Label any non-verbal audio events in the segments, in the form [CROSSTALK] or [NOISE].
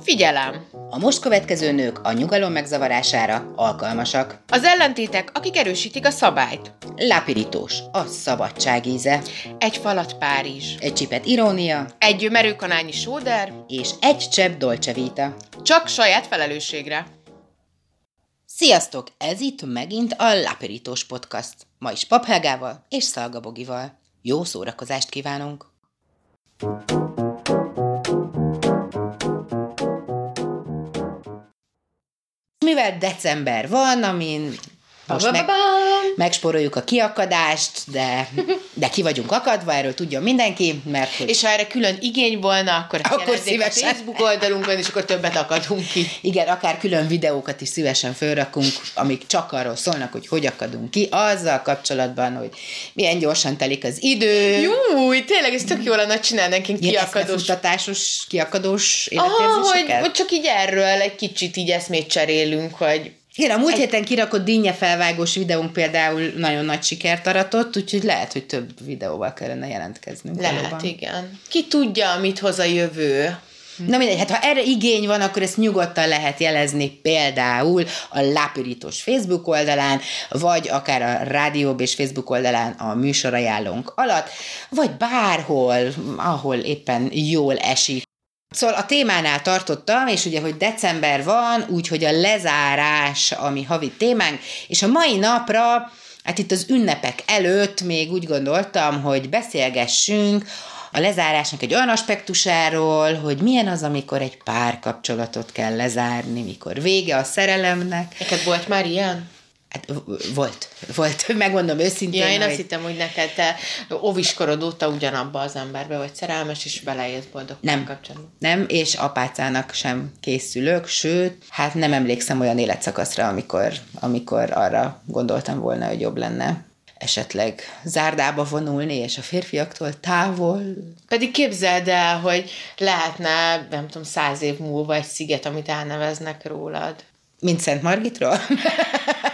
Figyelem! A most következő nők a nyugalom megzavarására alkalmasak. Az ellentétek, akik erősítik a szabályt. Lápirítós, a szabadság íze. Egy falat Párizs. Egy csipet irónia. Egy merőkanálnyi sóder. És egy csepp dolce vita. Csak saját felelősségre. Sziasztok! Ez itt megint a Lápirítós Podcast. Ma is Paphelgával és Szalgabogival. Jó szórakozást kívánunk! Mivel december van, amin most meg, megsporoljuk a kiakadást, de, de ki vagyunk akadva, erről tudja mindenki, mert... Hogy... És ha erre külön igény volna, akkor, akkor szívesen. a Facebook oldalunkon, és akkor többet akadunk ki. Igen, akár külön videókat is szívesen felrakunk, amik csak arról szólnak, hogy hogy akadunk ki, azzal kapcsolatban, hogy milyen gyorsan telik az idő. Jó, tényleg ez tök jó lenne csinálni nekünk kiakadós. Ilyen kiakadós életérzéseket? Hogy, hogy csak így erről egy kicsit így eszmét cserélünk, hogy igen, a múlt egy... héten kirakott dinnye felvágós videónk például nagyon nagy sikert aratott, úgyhogy lehet, hogy több videóval kellene jelentkeznünk. Lehet, valóban. igen. Ki tudja, mit hoz a jövő. Na mindegy, hát ha erre igény van, akkor ezt nyugodtan lehet jelezni például a Lápirítós Facebook oldalán, vagy akár a Rádiób és Facebook oldalán a műsorajánlónk alatt, vagy bárhol, ahol éppen jól esik. Szóval a témánál tartottam, és ugye, hogy december van, úgyhogy a lezárás, ami havi témánk, és a mai napra, hát itt az ünnepek előtt még úgy gondoltam, hogy beszélgessünk a lezárásnak egy olyan aspektusáról, hogy milyen az, amikor egy párkapcsolatot kell lezárni, mikor vége a szerelemnek. Neked volt már ilyen? Hát volt, volt, [LAUGHS] megmondom őszintén. Ja, én hogy... azt hittem, hogy neked te óviskorod óta ugyanabba az emberbe vagy szerelmes, és beleélsz boldog nem, kapcsolatban. Nem, és apácának sem készülök, sőt, hát nem emlékszem olyan életszakaszra, amikor, amikor arra gondoltam volna, hogy jobb lenne esetleg zárdába vonulni, és a férfiaktól távol. Pedig képzeld el, hogy lehetne, nem tudom, száz év múlva egy sziget, amit elneveznek rólad. Mint Szent Margitról? [LAUGHS]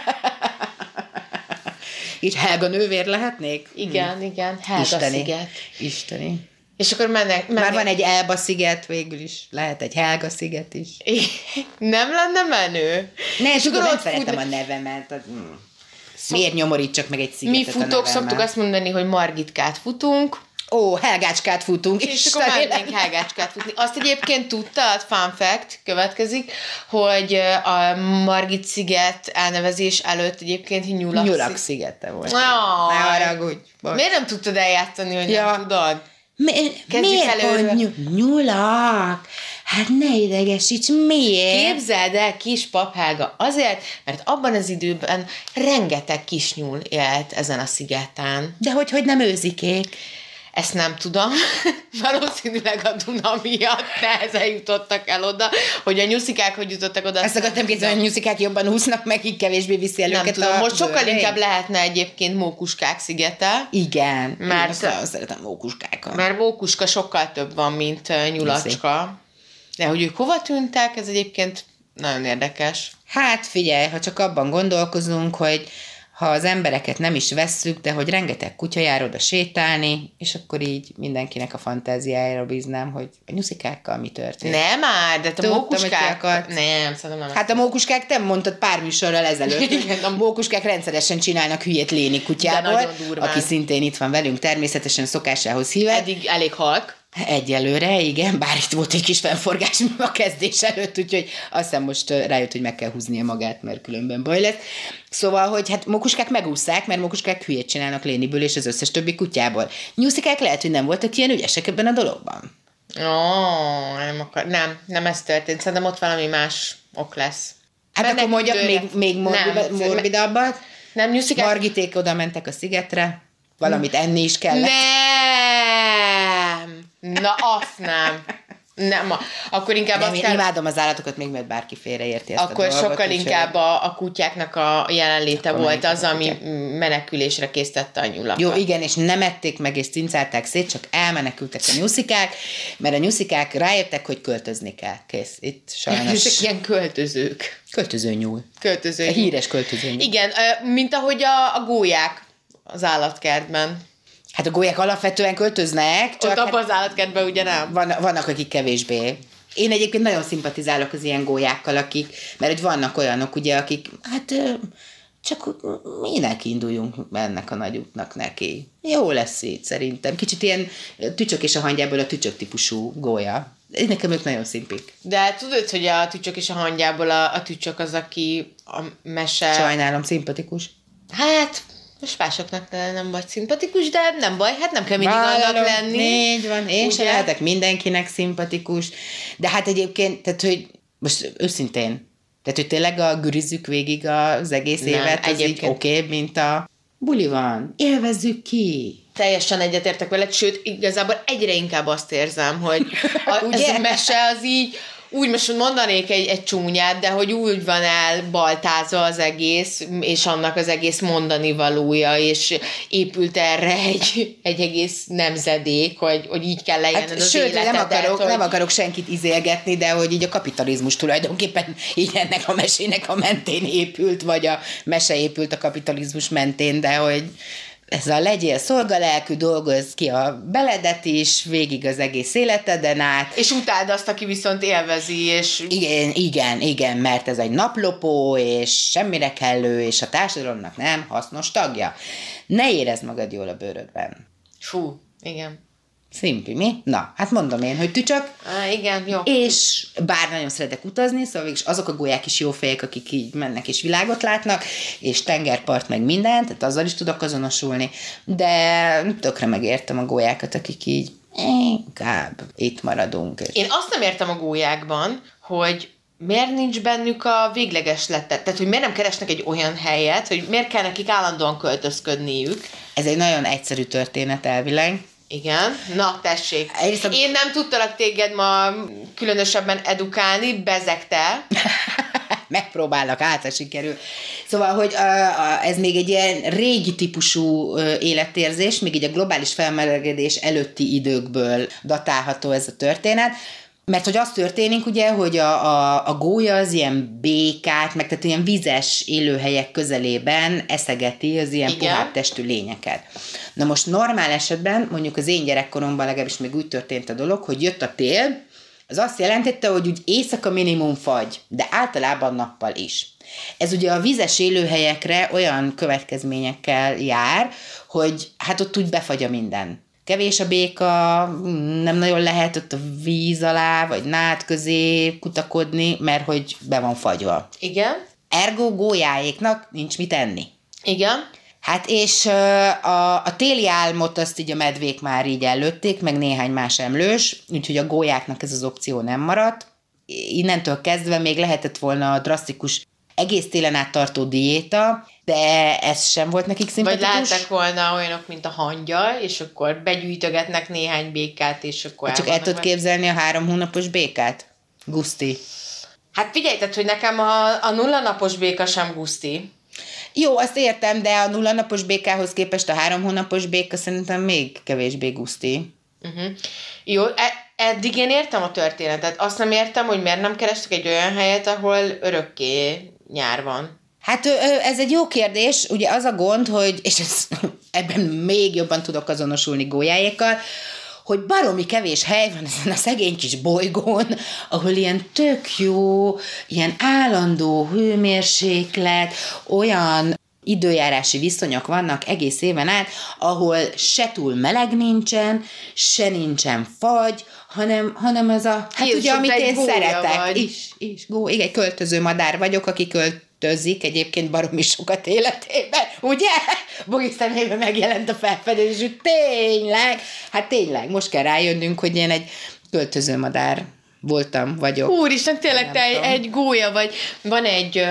Így Helga nővér lehetnék? Igen, hmm. igen, Helga Isteni. sziget. Isteni. És akkor mennek, mennek. Már van egy Elba sziget végül is, lehet egy Helga sziget is. [LAUGHS] Nem lenne menő? Ne, és akkor nem szeretem fut... a nevemet. Hmm. Miért nyomorítsak meg egy szigetet Mi futók szoktuk azt mondani, hogy Margitkát futunk, Ó, Helgácskát futunk. És akkor mennénk Helgácskát futni. Azt egyébként tudtad, fun fact, következik, hogy a Margit sziget elnevezés előtt egyébként Nyulak, Nyulak szigete volt. Oh, ne haragudj. Miért nem tudtad eljátszani, hogy ja. nem tudod? Mi, miért pont nyulak? Hát ne idegesíts, miért? Képzeld el, kis paphága, azért, mert abban az időben rengeteg kis nyúl élt ezen a szigeten. De hogy, hogy nem őzikék? Ezt nem tudom. [LAUGHS] Valószínűleg a Duna miatt nehezen jutottak el oda, hogy a nyuszikák hogy jutottak oda. Ezt akartam képzelni, hogy a nyuszikák jobban úsznak meg, így kevésbé viszi el nem őket tudom, a Most sokkal bőr, inkább lehetne egyébként mókuskák szigete. Igen. Mert Én szeretem mókuskákat. Mert mókuska sokkal több van, mint nyulacska. De hogy ők hova tűntek, ez egyébként nagyon érdekes. Hát figyelj, ha csak abban gondolkozunk, hogy ha az embereket nem is vesszük, de hogy rengeteg kutya jár oda sétálni, és akkor így mindenkinek a fantáziájára bíznám, hogy a nyuszikákkal mi történt. Nem már, de a mókuskákat... Nem, szerintem nem. Hát a mókuskák, te mondtad pár műsorral ezelőtt. [LAUGHS] Igen, a mókuskák rendszeresen csinálnak hülyét léni kutyából, aki szintén itt van velünk, természetesen szokásához hívet. Eddig elég halk. Egyelőre, igen, bár itt volt egy kis felforgás a kezdés előtt, úgyhogy azt hiszem most rájött, hogy meg kell húznia magát, mert különben baj lesz. Szóval, hogy hát mokuskák megúszszák, mert mokuskák hülyét csinálnak léniből és az összes többi kutyából. Nyuszikák lehet, hogy nem voltak ilyen ügyesek ebben a dologban. Ó, oh, nem, akar, nem, nem ez történt. Szerintem ott valami más ok lesz. Hát Mennek akkor mondjak még, még morbid, morbidabbat. Nem, nyuszikák... Margiték oda mentek a szigetre, valamit enni is kellett. Nem! Na, azt nem. Nem, akkor inkább nem, azt kell... imádom az állatokat, még mert bárki félreérti ezt Akkor a dolgot, sokkal inkább a, a kutyáknak a jelenléte akkor volt az, ami menekülésre késztette a nyulakat. Jó, igen, és nem ették meg, és cincálták szét, csak elmenekültek a nyuszikák, mert a nyuszikák rájöttek, hogy költözni kell. Kész. Itt sajnos... Ezek [LAUGHS] ilyen költözők. Költöző nyúl. Költöző nyúl. A híres költöző nyúl. Igen, mint ahogy a, a gólyák az állatkertben. Hát a gólyák alapvetően költöznek. Csak Ott hát abban az állatkertben ugye nem. Van, vannak, akik kevésbé Én egyébként nagyon szimpatizálok az ilyen gólyákkal, akik, mert hogy vannak olyanok, ugye, akik, hát csak minek induljunk ennek a nagy útnak neki. Jó lesz itt szerintem. Kicsit ilyen tücsök és a hangyából a tücsök típusú gólya. Nekem ők nagyon szimpik. De tudod, hogy a tücsök és a hangyából a, a tücsök az, aki a mese... Sajnálom, szimpatikus. Hát, most másoknak nem vagy szimpatikus, de nem baj, hát nem kell mindig Vállalom, annak lenni. Így van, én sem lehetek mindenkinek szimpatikus, de hát egyébként, tehát, hogy most őszintén, tehát, hogy tényleg a gürizzük végig az egész nem, évet, az egyébként... így oké, okay, mint a buli van, élvezzük ki. Teljesen egyetértek veled, sőt, igazából egyre inkább azt érzem, hogy [LAUGHS] a, ez a mese az így, úgy most mondanék egy, egy csúnyát, de hogy úgy van el baltázva az egész, és annak az egész mondani valója, és épült erre egy, egy egész nemzedék, hogy, hogy így kell lejjenned hát, az sőt, életedet. Nem akarok, hogy... nem akarok senkit izélgetni, de hogy így a kapitalizmus tulajdonképpen így ennek a mesének a mentén épült, vagy a mese épült a kapitalizmus mentén, de hogy ez a legyél szolgalelkű, dolgoz ki a beledet is, végig az egész életeden át. És utáld azt, aki viszont élvezi, és... Igen, igen, igen, mert ez egy naplopó, és semmire kellő, és a társadalomnak nem hasznos tagja. Ne érezd magad jól a bőrödben. Fú, igen. Szimpi, mi? Na, hát mondom én, hogy tücsök. Á, igen, jó. És bár nagyon szeretek utazni, szóval is azok a golyák is jó fejek, akik így mennek és világot látnak, és tengerpart meg minden, tehát azzal is tudok azonosulni, de tökre megértem a golyákat, akik így inkább itt maradunk. Én azt nem értem a gólyákban, hogy miért nincs bennük a végleges lettet? Tehát, hogy miért nem keresnek egy olyan helyet, hogy miért kell nekik állandóan költözködniük? Ez egy nagyon egyszerű történet elvileg igen, na tessék. Én, Én nem tudtalak téged ma különösebben edukálni, bezegte. [LAUGHS] Megpróbálok, által sikerül. Szóval, hogy ez még egy ilyen régi típusú életérzés, még így a globális felmelegedés előtti időkből datálható ez a történet, mert hogy az történik ugye, hogy a, a, a gólya az ilyen békát, meg tehát ilyen vizes élőhelyek közelében eszegeti az ilyen puhább testű lényeket. Na most normál esetben, mondjuk az én gyerekkoromban legalábbis még úgy történt a dolog, hogy jött a tél, az azt jelentette, hogy úgy éjszaka minimum fagy, de általában nappal is. Ez ugye a vizes élőhelyekre olyan következményekkel jár, hogy hát ott úgy befagy a minden kevés a béka, nem nagyon lehet ott a víz alá, vagy nád közé kutakodni, mert hogy be van fagyva. Igen. Ergo gólyáéknak nincs mit enni. Igen. Hát és a, a téli álmot azt így a medvék már így előtték, meg néhány más emlős, úgyhogy a gólyáknak ez az opció nem maradt. Innentől kezdve még lehetett volna a drasztikus egész télen át tartó diéta, de ez sem volt nekik szimpatikus. Vagy láttak volna olyanok, mint a hangya, és akkor begyűjtögetnek néhány békát, és akkor Csak el tudod képzelni a három hónapos békát? Guszti. Hát figyelj, tehát, hogy nekem a, a nulla napos béka sem guszti. Jó, azt értem, de a nulla napos békához képest a három hónapos béka szerintem még kevésbé guszti. Uh-huh. Jó, e- eddig én értem a történetet. Azt nem értem, hogy miért nem kerestek egy olyan helyet, ahol örökké nyár van. Hát ez egy jó kérdés, ugye az a gond, hogy, és ez, [LAUGHS] ebben még jobban tudok azonosulni gólyáékkal, hogy baromi kevés hely van ezen a szegény kis bolygón, ahol ilyen tök jó, ilyen állandó hőmérséklet, olyan időjárási viszonyok vannak egész éven át, ahol se túl meleg nincsen, se nincsen fagy, hanem, hanem ez a, hát Jézus, ugye, amit én szeretek, vagy. is, is, gó, igen, egy költöző madár vagyok, aki költözik egyébként baromi sokat életében, ugye? Bogi szemében megjelent a felfedezés, hogy tényleg, hát tényleg, most kell rájönnünk, hogy én egy költöző madár voltam, vagyok. Úristen, tényleg te egy, egy gólya vagy. Van egy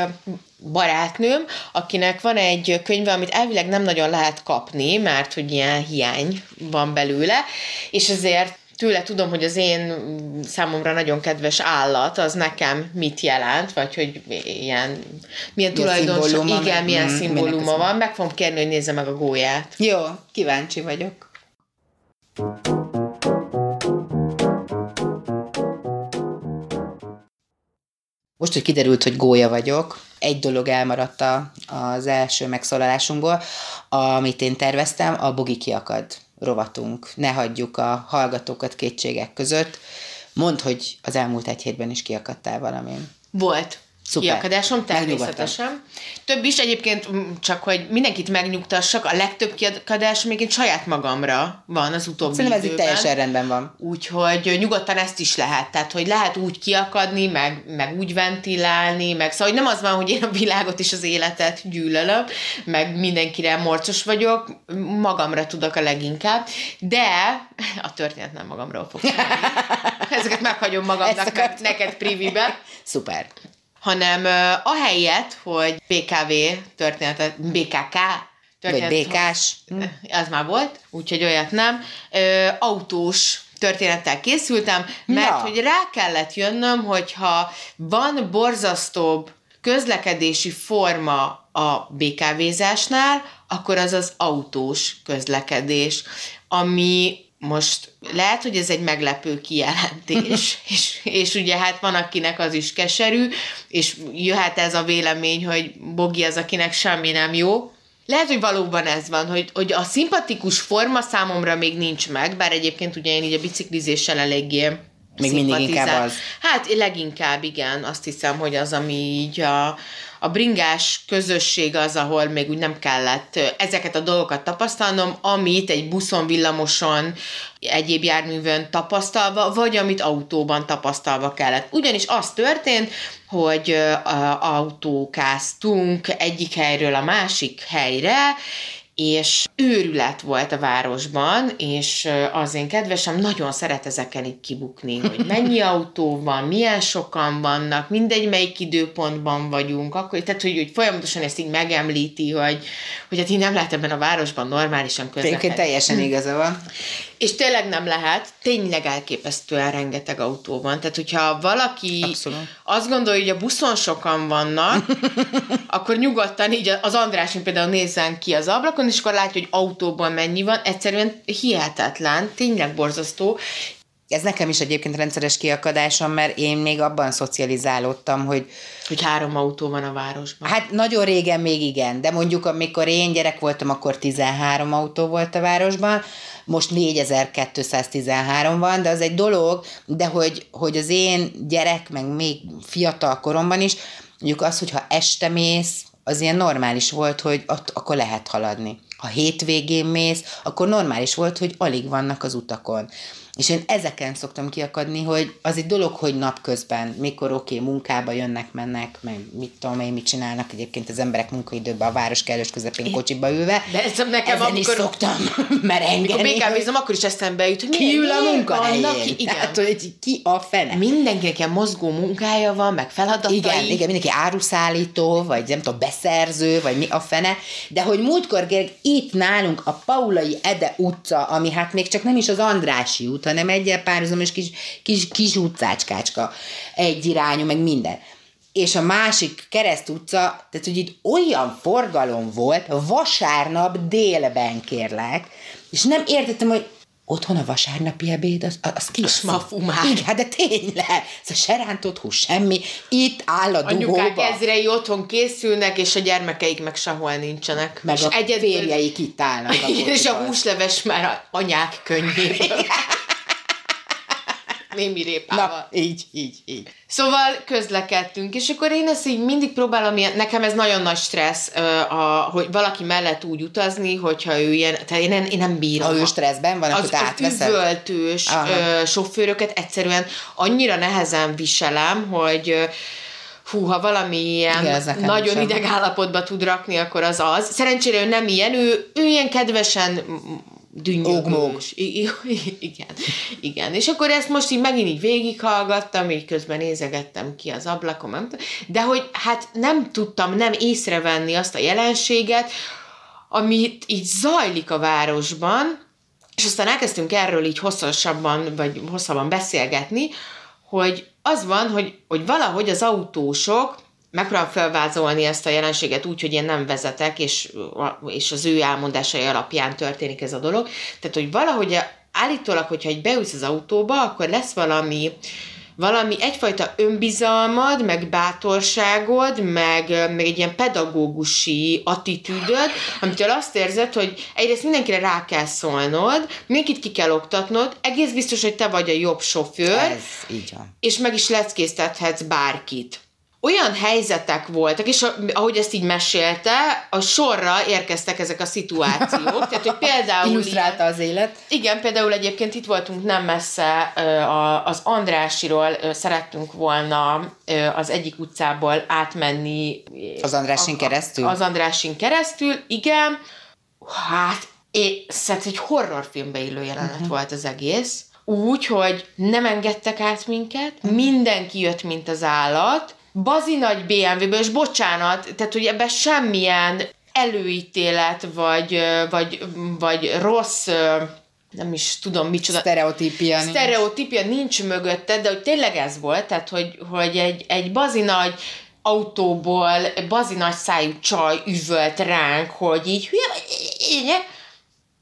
barátnőm, akinek van egy könyve, amit elvileg nem nagyon lehet kapni, mert hogy ilyen hiány van belőle, és ezért tőle tudom, hogy az én számomra nagyon kedves állat, az nekem mit jelent, vagy hogy ilyen, milyen tulajdonság, igen, milyen mm, szimbóluma van. Meg fogom kérni, hogy nézze meg a gólyát. Jó, kíváncsi vagyok. Most, hogy kiderült, hogy gólya vagyok, egy dolog elmaradt a, az első megszólalásunkból, amit én terveztem, a bogi kiakad rovatunk. Ne hagyjuk a hallgatókat kétségek között. Mondd, hogy az elmúlt egy hétben is kiakadtál valamin. Volt. Szuper. kiakadásom, természetesen. Több is egyébként, csak hogy mindenkit megnyugtassak, a legtöbb kiakadás még én saját magamra van az utóbbi Szerintem ez itt teljesen rendben van. Úgyhogy nyugodtan ezt is lehet. Tehát, hogy lehet úgy kiakadni, meg, meg úgy ventilálni, meg szóval, hogy nem az van, hogy én a világot és az életet gyűlölöm, meg mindenkire morcos vagyok, magamra tudok a leginkább, de a történet nem magamról fog [LAUGHS] Ezeket meghagyom magamnak, meg neked privibe. Szuper hanem uh, ahelyett, hogy BKV történetet, BKK történetet, Vagy BK-s. Az már volt, úgyhogy olyat nem. Uh, autós történettel készültem, mert Na. hogy rá kellett jönnöm, hogyha van borzasztóbb közlekedési forma a BKV-zásnál, akkor az az autós közlekedés, ami most lehet, hogy ez egy meglepő kijelentés, [LAUGHS] és, és ugye hát van, akinek az is keserű, és jöhet ez a vélemény, hogy Bogi az, akinek semmi nem jó. Lehet, hogy valóban ez van, hogy, hogy a szimpatikus forma számomra még nincs meg, bár egyébként ugye én így a biciklizéssel eléggé még mindig inkább az. Hát leginkább igen, azt hiszem, hogy az, ami így a, a bringás közösség az, ahol még úgy nem kellett ezeket a dolgokat tapasztalnom, amit egy buszon, villamoson, egyéb járművön tapasztalva, vagy amit autóban tapasztalva kellett. Ugyanis az történt, hogy autókáztunk egyik helyről a másik helyre, és őrület volt a városban, és az én kedvesem nagyon szeret ezeken így kibukni, hogy [LAUGHS] mennyi autó van, milyen sokan vannak, mindegy melyik időpontban vagyunk, akkor, tehát hogy, hogy folyamatosan ezt így megemlíti, hogy, hogy hát így nem lehet ebben a városban normálisan közlekedni. teljesen igaza van. És tényleg nem lehet, tényleg elképesztően rengeteg autó van. Tehát, hogyha valaki Abszolút. azt gondolja, hogy a buszon sokan vannak, [LAUGHS] akkor nyugodtan így az András például nézzen ki az ablakon, és akkor látja, hogy autóban mennyi van. Egyszerűen hihetetlen, tényleg borzasztó. Ez nekem is egyébként rendszeres kiakadásom, mert én még abban szocializálódtam, hogy... Hogy három autó van a városban. Hát nagyon régen még igen, de mondjuk amikor én gyerek voltam, akkor 13 autó volt a városban, most 4213 van, de az egy dolog, de hogy, hogy az én gyerek, meg még fiatal koromban is, mondjuk az, hogyha este mész, az ilyen normális volt, hogy ott, akkor lehet haladni. Ha hétvégén mész, akkor normális volt, hogy alig vannak az utakon. És én ezeken szoktam kiakadni, hogy az egy dolog, hogy napközben, mikor oké, okay, munkába jönnek, mennek, meg mit tudom én, mit csinálnak egyébként az emberek munkaidőben a város kellős közepén kocsiba ülve. De ez nekem Ezen amikor, is szoktam [LAUGHS] merengeni. Mikor BKV-zom, akkor is eszembe jut, hogy ki ül a munkahelyén. Igen. Hogy ki a fene. Mindenkinek ilyen mozgó munkája van, meg feladatai. Igen, igen, mindenki áruszállító, vagy nem tudom, beszerző, vagy mi a fene. De hogy múltkor itt nálunk a Paulai Ede utca, ami hát még csak nem is az Andrási út, hanem egyel párhuzamos kis, kis, kis utcácskácska, egy irányú, meg minden. És a másik kereszt utca, tehát hogy itt olyan forgalom volt, vasárnap délben kérlek, és nem értettem, hogy otthon a vasárnapi ebéd, az, az ki az mafumál. Igen, de tényleg, ez a serántott hús, semmi, itt áll a dugóba. Anyukák ezrei otthon készülnek, és a gyermekeik meg sehol nincsenek. Meg és a egyedül... férjeik itt állnak. A [LAUGHS] és a húsleves már a anyák könnyében. Némi répával. Na, így, így, így. Szóval közlekedtünk, és akkor én ezt így mindig próbálom, ilyen, nekem ez nagyon nagy stressz, a, hogy valaki mellett úgy utazni, hogyha ő ilyen, tehát én nem, én nem bírom. Ha ő stresszben van, az, akkor az üvöltős sofőröket egyszerűen annyira nehezen viselem, hogy hú, ha valami ilyen Igen, nagyon ideg állapotba tud rakni, akkor az az. Szerencsére ő nem ilyen, ő, ő ilyen kedvesen dünnyögős. Igen, igen. És akkor ezt most így megint így végighallgattam, így közben nézegettem ki az ablakon, de hogy hát nem tudtam nem észrevenni azt a jelenséget, amit így zajlik a városban, és aztán elkezdtünk erről így hosszasabban, vagy hosszabban beszélgetni, hogy az van, hogy, hogy valahogy az autósok megpróbálom felvázolni ezt a jelenséget úgy, hogy én nem vezetek, és, és az ő elmondásai alapján történik ez a dolog. Tehát, hogy valahogy állítólag, hogyha egy beülsz az autóba, akkor lesz valami valami egyfajta önbizalmad, meg bátorságod, meg, meg egy ilyen pedagógusi attitűdöd, amitől azt érzed, hogy egyrészt mindenkire rá kell szólnod, mindenkit ki kell oktatnod, egész biztos, hogy te vagy a jobb sofőr, Ez így van. és meg is leckésztethetsz bárkit olyan helyzetek voltak, és ahogy ezt így mesélte, a sorra érkeztek ezek a szituációk. Tehát, hogy például... Illusztrálta az élet. Igen, például egyébként itt voltunk nem messze az Andrásiról, szerettünk volna az egyik utcából átmenni. Az Andrásin keresztül? Az Andrásin keresztül, igen. Hát, én, szerintem egy horrorfilmbe illő jelenet uh-huh. volt az egész. Úgy, hogy nem engedtek át minket, mindenki jött, mint az állat, bazi nagy BMW-ből, és bocsánat, tehát hogy ebben semmilyen előítélet, vagy, vagy, vagy rossz nem is tudom micsoda. Sztereotípia. Sztereotípia nincs. nincs mögötte, de hogy tényleg ez volt, tehát hogy, hogy egy, egy bazi nagy autóból bazi nagy szájú csaj üvölt ránk, hogy így hülye,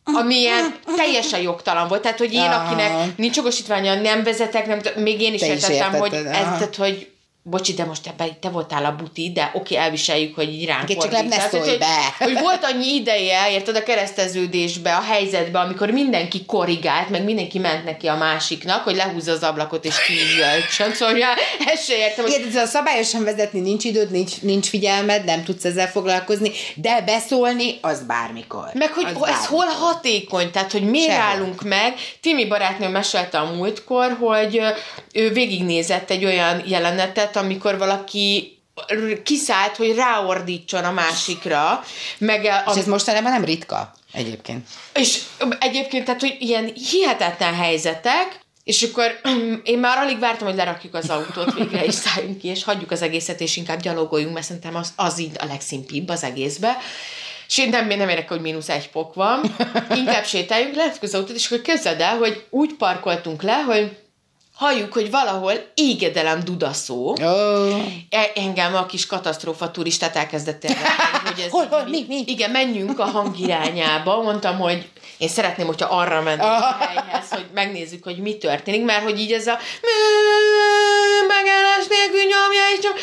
ami ilyen teljesen jogtalan volt. Tehát, hogy én, akinek nincs jogosítványa, nem vezetek, nem, még én is Te értettem, is hogy ez, tehát, hogy bocsi, de most ebben te voltál a buti, de oké, elviseljük, hogy így ránk csak nem ne szólj be. Hogy, hogy, volt annyi ideje, érted, a kereszteződésbe, a helyzetbe, amikor mindenki korrigált, meg mindenki ment neki a másiknak, hogy lehúzza az ablakot és kiüvöltsön. Szóval ja, ezt se értem. Hogy... Igen, szabályosan vezetni nincs időd, nincs, nincs figyelmed, nem tudsz ezzel foglalkozni, de beszólni az bármikor. Meg hogy az ez hol hatékony, tehát hogy miért Sehol. állunk meg. Timi barátnőm mesélte a múltkor, hogy ő végignézett egy olyan jelenetet, volt, amikor valaki kiszállt, hogy ráordítson a másikra. Meg a, és ez mostanában nem ritka egyébként. És egyébként, tehát, hogy ilyen hihetetlen helyzetek, és akkor [CLEARS THROAT] én már alig vártam, hogy lerakjuk az autót végre, és szálljunk ki, és hagyjuk az egészet, és inkább gyalogoljunk, mert szerintem az, az így a legszimpibb az egészbe. És én nem, nem érek, hogy mínusz egy pok van. Inkább sétáljunk, lehet az autót, és akkor képzeld el, hogy úgy parkoltunk le, hogy halljuk, hogy valahol égedelem dudaszó. Oh. Engem a kis katasztrófa turistát elkezdett [LAUGHS] érdekelni, hogy ez hol, hol, mi, mi? Igen, menjünk a hang irányába. Mondtam, hogy én szeretném, hogyha arra mennénk oh. a helyhez, hogy megnézzük, hogy mi történik, mert hogy így ez a megállás nélkül nyomja, és nyomja.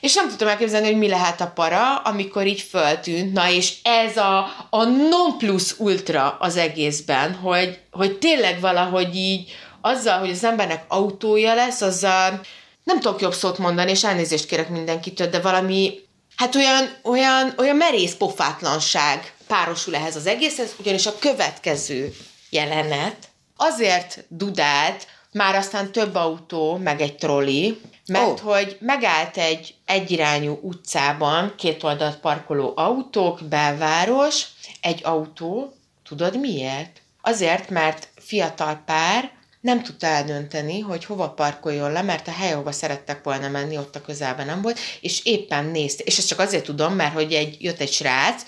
És nem tudtam elképzelni, hogy mi lehet a para, amikor így föltűnt. Na, és ez a, a non plus ultra az egészben, hogy, hogy tényleg valahogy így, azzal, hogy az embernek autója lesz, azzal nem tudok jobb szót mondani, és elnézést kérek mindenkitől, de valami, hát olyan, olyan, olyan merész pofátlanság párosul ehhez az egészhez, ugyanis a következő jelenet azért dudált, már aztán több autó, meg egy troli, mert oh. hogy megállt egy egyirányú utcában két oldalt parkoló autók, belváros, egy autó, tudod miért? Azért, mert fiatal pár nem tudta eldönteni, hogy hova parkoljon le, mert a hely, ahova szerettek volna menni, ott a közelben nem volt, és éppen nézte, és ezt csak azért tudom, mert hogy egy, jött egy srác,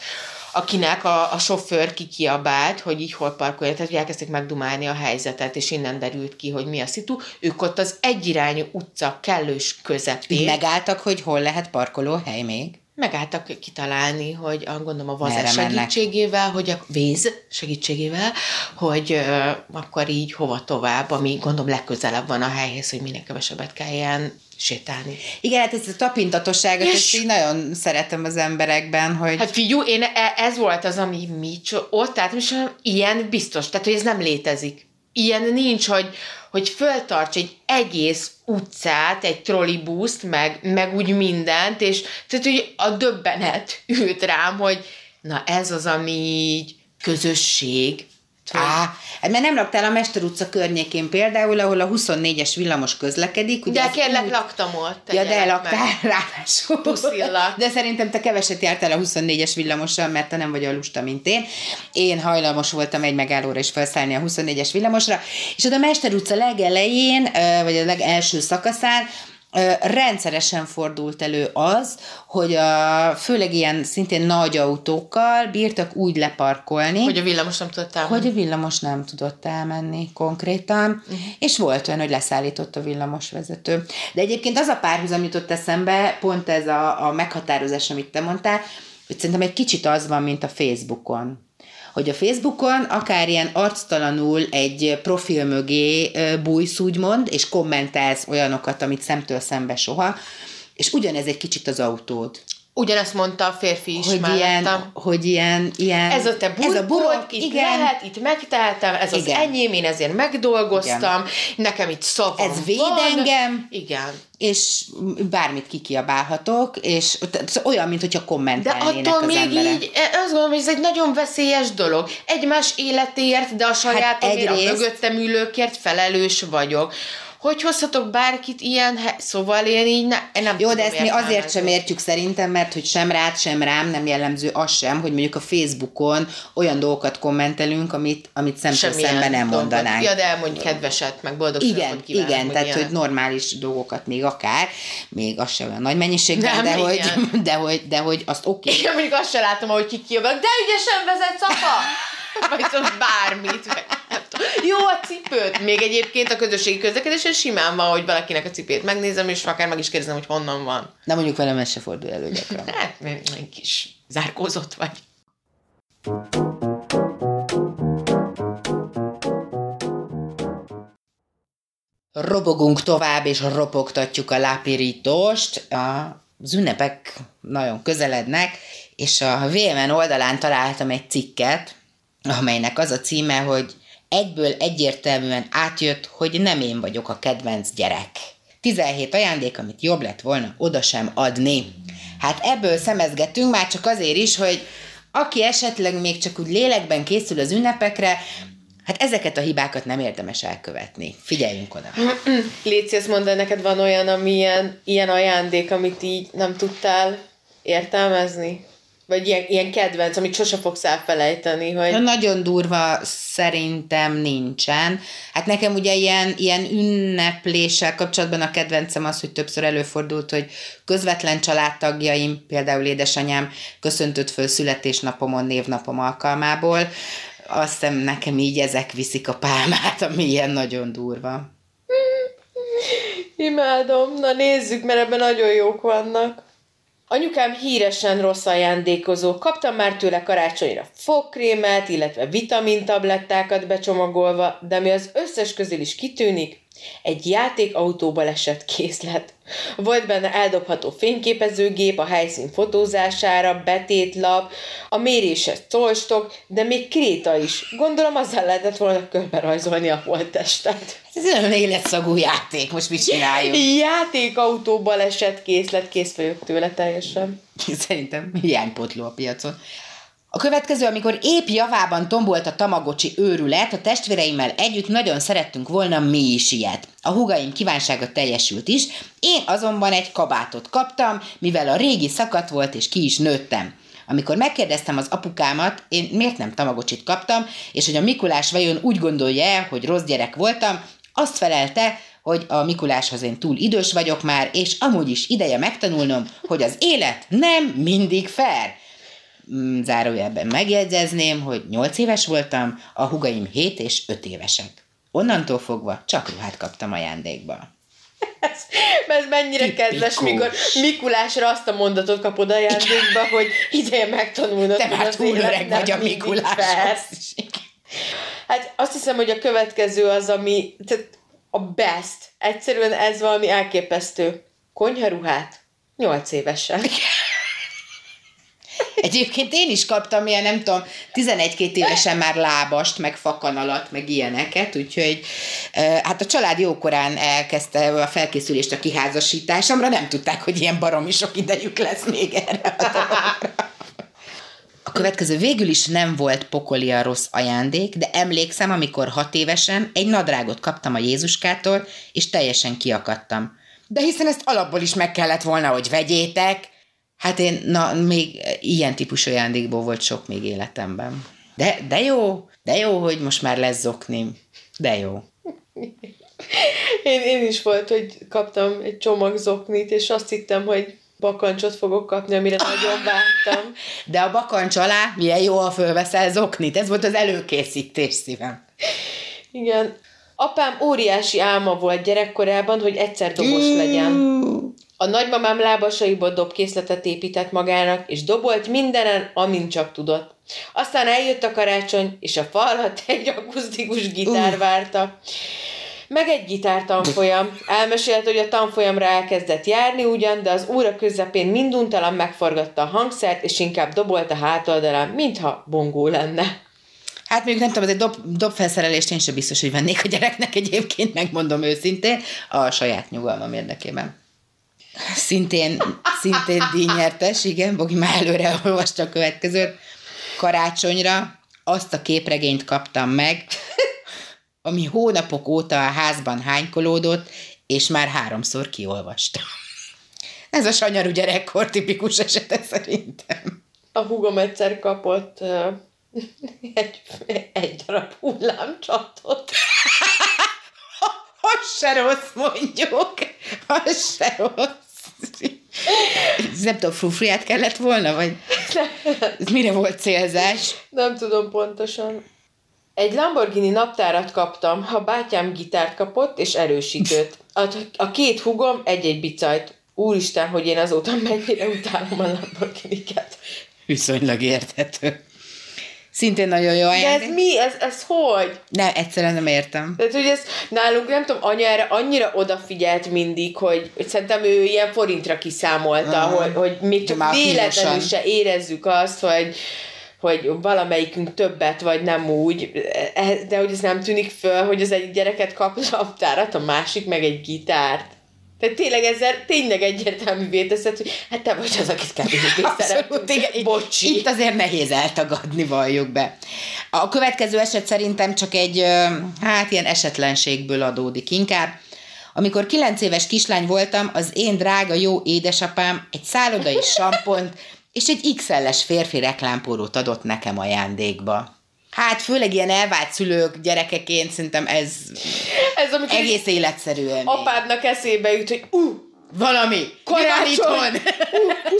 akinek a, a sofőr kikiabált, hogy így hol parkolja, tehát hogy elkezdték megdumálni a helyzetet, és innen derült ki, hogy mi a szitu. Ők ott az egyirányú utca kellős közepén. Megálltak, hogy hol lehet parkoló hely még? Megálltak kitalálni, hogy gondolom a vazás segítségével, hogy a víz segítségével, hogy uh, akkor így hova tovább, ami gondolom legközelebb van a helyhez, hogy minél kevesebbet kelljen sétálni. Igen, hát ez a tapintatosságot, és... ezt így nagyon szeretem az emberekben, hogy... Hát figyú, én e- ez volt az, ami mi ott, tehát most ilyen biztos, tehát hogy ez nem létezik. Ilyen nincs, hogy, hogy föltarts egy egész utcát, egy trollibuszt, meg, meg úgy mindent, és tehát, hogy a döbbenet [LAUGHS] ült rám, hogy na ez az, ami így közösség, Á, hát mert nem laktál a Mester utca környékén például, ahol a 24-es villamos közlekedik. Ugye de kérlek, út... laktam ott. Ja, de laktál ráadásul. Puszillak. De szerintem te keveset jártál a 24-es villamossal, mert te nem vagy a lusta, mint én. Én hajlamos voltam egy megállóra és felszállni a 24-es villamosra, és ott a Mester utca legelején, vagy a legelső szakaszán rendszeresen fordult elő az, hogy a, főleg ilyen szintén nagy autókkal bírtak úgy leparkolni, hogy a villamos nem tudott elmenni. Hogy a villamos nem tudott elmenni konkrétan, uh-huh. és volt olyan, hogy leszállított a villamosvezető. De egyébként az a párhuzam jutott eszembe, pont ez a, a meghatározás, amit te mondtál, hogy szerintem egy kicsit az van, mint a Facebookon hogy a Facebookon akár ilyen arctalanul egy profil mögé bújsz, úgymond, és kommentelsz olyanokat, amit szemtől szembe soha, és ugyanez egy kicsit az autód. Ugyanezt mondta a férfi is hogy ilyen, hogy ilyen, ilyen... Ez a te burkod, ez a burok, itt igen. lehet, itt megteltem, ez igen. az enyém, én ezért megdolgoztam, igen. nekem itt szavam Ez véd van. engem. Igen. És bármit kikiabálhatok, és olyan, mint hogyha kommentelnének De attól az még emberek. így, e, azt gondolom, hogy ez egy nagyon veszélyes dolog. Egymás életéért, de a saját hát egyrészt... a mögöttem ülőkért felelős vagyok hogy hozhatok bárkit ilyen, he- szóval én így ne, én nem Jó, de ezt mi azért sem értjük szerintem, mert hogy sem rád, sem rám nem jellemző az sem, hogy mondjuk a Facebookon olyan dolgokat kommentelünk, amit, amit szemtől szemben nem dolgot. mondanánk. Ja, de elmondj kedveset, meg boldog Igen, kívánok, igen, tehát ilyen. hogy normális dolgokat még akár, még az sem olyan nagy mennyiségben, nem, de, hogy, [LAUGHS] de, hogy, de hogy azt oké. Okay. Én mondjuk azt sem látom, hogy ki de ügyesen vezet apa! [LAUGHS] [LAUGHS] Vagy szóval bármit. Meg, Jó a cipőt. Még egyébként a közösségi közlekedésen simán van, hogy valakinek a cipét megnézem, és akár meg is kérdezem, hogy honnan van. Na mondjuk velem ez se fordul elő gyakran. [LAUGHS] hát, egy kis zárkózott vagy. Robogunk tovább, és ropogtatjuk a lápirítóst. Az ünnepek nagyon közelednek, és a VMN oldalán találtam egy cikket, amelynek az a címe, hogy egyből egyértelműen átjött, hogy nem én vagyok a kedvenc gyerek. 17 ajándék, amit jobb lett volna oda sem adni. Hát ebből szemezgetünk már csak azért is, hogy aki esetleg még csak úgy lélekben készül az ünnepekre, hát ezeket a hibákat nem érdemes elkövetni. Figyeljünk oda. [CLEARS THROAT] Léci, ezt mondd, neked van olyan, ami ilyen, ilyen ajándék, amit így nem tudtál értelmezni? Vagy ilyen, ilyen kedvenc, amit sose fogsz elfelejteni, hogy... Ja, nagyon durva szerintem nincsen. Hát nekem ugye ilyen, ilyen ünnepléssel kapcsolatban a kedvencem az, hogy többször előfordult, hogy közvetlen családtagjaim, például édesanyám köszöntött föl születésnapomon, névnapom alkalmából. Azt hiszem nekem így ezek viszik a pálmát, ami ilyen nagyon durva. Imádom. Na nézzük, mert ebben nagyon jók vannak. Anyukám híresen rossz ajándékozó. Kaptam már tőle karácsonyra fogkrémet, illetve vitamintablettákat becsomagolva, de mi az összes közül is kitűnik, egy játékautóba esett készlet. Volt benne eldobható fényképezőgép a helyszín fotózására, betétlap, a méréses colstok, de még kréta is. Gondolom azzal lehetett volna körbe rajzolni a holttestet. Ez egy életszagú játék, most mit csináljuk? [LAUGHS] Játékautó baleset készlet, kész vagyok tőle teljesen. [LAUGHS] Szerintem hiánypotló a piacon. A következő, amikor épp javában tombolt a tamagocsi őrület, a testvéreimmel együtt nagyon szerettünk volna mi is ilyet. A hugaim kívánsága teljesült is, én azonban egy kabátot kaptam, mivel a régi szakadt volt és ki is nőttem. Amikor megkérdeztem az apukámat, én miért nem tamagocsit kaptam, és hogy a Mikulás vajon úgy gondolja hogy rossz gyerek voltam, azt felelte, hogy a Mikuláshoz én túl idős vagyok már, és amúgy is ideje megtanulnom, hogy az élet nem mindig fair. Mm, zárójelben megjegyezném, hogy 8 éves voltam, a hugaim 7 és 5 évesek. Onnantól fogva csak ruhát kaptam ajándékba. Ez, ez mennyire Tipikus. kedves, mikor Mikulásra azt a mondatot kapod ajándékba, hogy ideje megtanulnod. Te már túl öreg vagy a Mikuláshoz. Hát azt hiszem, hogy a következő az, ami tehát a best. Egyszerűen ez valami elképesztő. Konyharuhát? Nyolc évesen. [LAUGHS] Egyébként én is kaptam ilyen, nem tudom, 11-2 évesen már lábast, meg fakanalat, meg ilyeneket, úgyhogy hát a család jókorán elkezdte a felkészülést a kiházasításomra, nem tudták, hogy ilyen baromi sok idejük lesz még erre a [LAUGHS] következő végül is nem volt pokoli a rossz ajándék, de emlékszem, amikor hat évesen egy nadrágot kaptam a Jézuskától, és teljesen kiakadtam. De hiszen ezt alapból is meg kellett volna, hogy vegyétek, Hát én, na, még ilyen típusú ajándékból volt sok még életemben. De, de jó, de jó, hogy most már lesz zoknim. De jó. Én, én is volt, hogy kaptam egy csomag zoknit, és azt hittem, hogy bakancsot fogok kapni, amire nagyon vártam. [LAUGHS] De a bakancs alá milyen jó, ha fölveszel zoknit. Ez volt az előkészítés szívem. Igen. Apám óriási álma volt gyerekkorában, hogy egyszer dobos legyen. A nagymamám lábasaiból dobkészletet épített magának, és dobolt mindenen, amint csak tudott. Aztán eljött a karácsony, és a falat egy akusztikus gitár uh. várta. Meg egy gitártanfolyam. Elmesélt, hogy a tanfolyamra elkezdett járni ugyan, de az óra közepén minduntalan megforgatta a hangszert, és inkább dobolt a hátoldalán, mintha bongó lenne. Hát még nem tudom, az egy dob, dobfelszerelést én sem biztos, hogy vennék a gyereknek egyébként, megmondom őszintén, a saját nyugalmam érdekében. Szintén, szintén díjnyertes, igen, Bogi már előre olvasta a következőt. Karácsonyra azt a képregényt kaptam meg, ami hónapok óta a házban hánykolódott, és már háromszor kiolvastam. Ez a sanyarú gyerekkor tipikus esete szerintem. A hugom egyszer kapott uh, egy, egy darab hullámcsatot. Az se rossz, mondjuk. Az se rossz. Ez nem tudom, frufriát kellett volna, vagy ez mire volt célzás? Nem tudom pontosan. Egy Lamborghini naptárat kaptam, a bátyám gitárt kapott és erősítőt. A, a két hugom egy-egy bicajt. Úristen, hogy én azóta mennyire utálom a Lamborghini-ket. Viszonylag érthető. Szintén nagyon jó ajándék. De ez mi? Ez, ez hogy? Nem, egyszerűen nem értem. Tehát, hogy ez nálunk, nem tudom, anya erre annyira odafigyelt mindig, hogy, hogy szerintem ő ilyen forintra kiszámolta, uh-huh. hogy, hogy még csak véletlenül se érezzük azt, hogy, hogy valamelyikünk többet, vagy nem úgy, de hogy ez nem tűnik föl, hogy az egy gyereket kap laptárat, a másik meg egy gitárt. Tehát tényleg ezzel tényleg egyértelművé teszed, hogy hát te vagy az, akit kevésbé [LAUGHS] szeretünk. Bocsi. Itt azért nehéz eltagadni, valljuk be. A következő eset szerintem csak egy, hát ilyen esetlenségből adódik inkább. Amikor kilenc éves kislány voltam, az én drága jó édesapám egy szállodai [LAUGHS] sampont és egy XL-es férfi reklámpórót adott nekem ajándékba. Hát főleg ilyen elvált szülők gyerekeként szerintem ez, ez egész életszerű élmény. Apádnak eszébe jut, hogy uh, valami, karácsony, uh,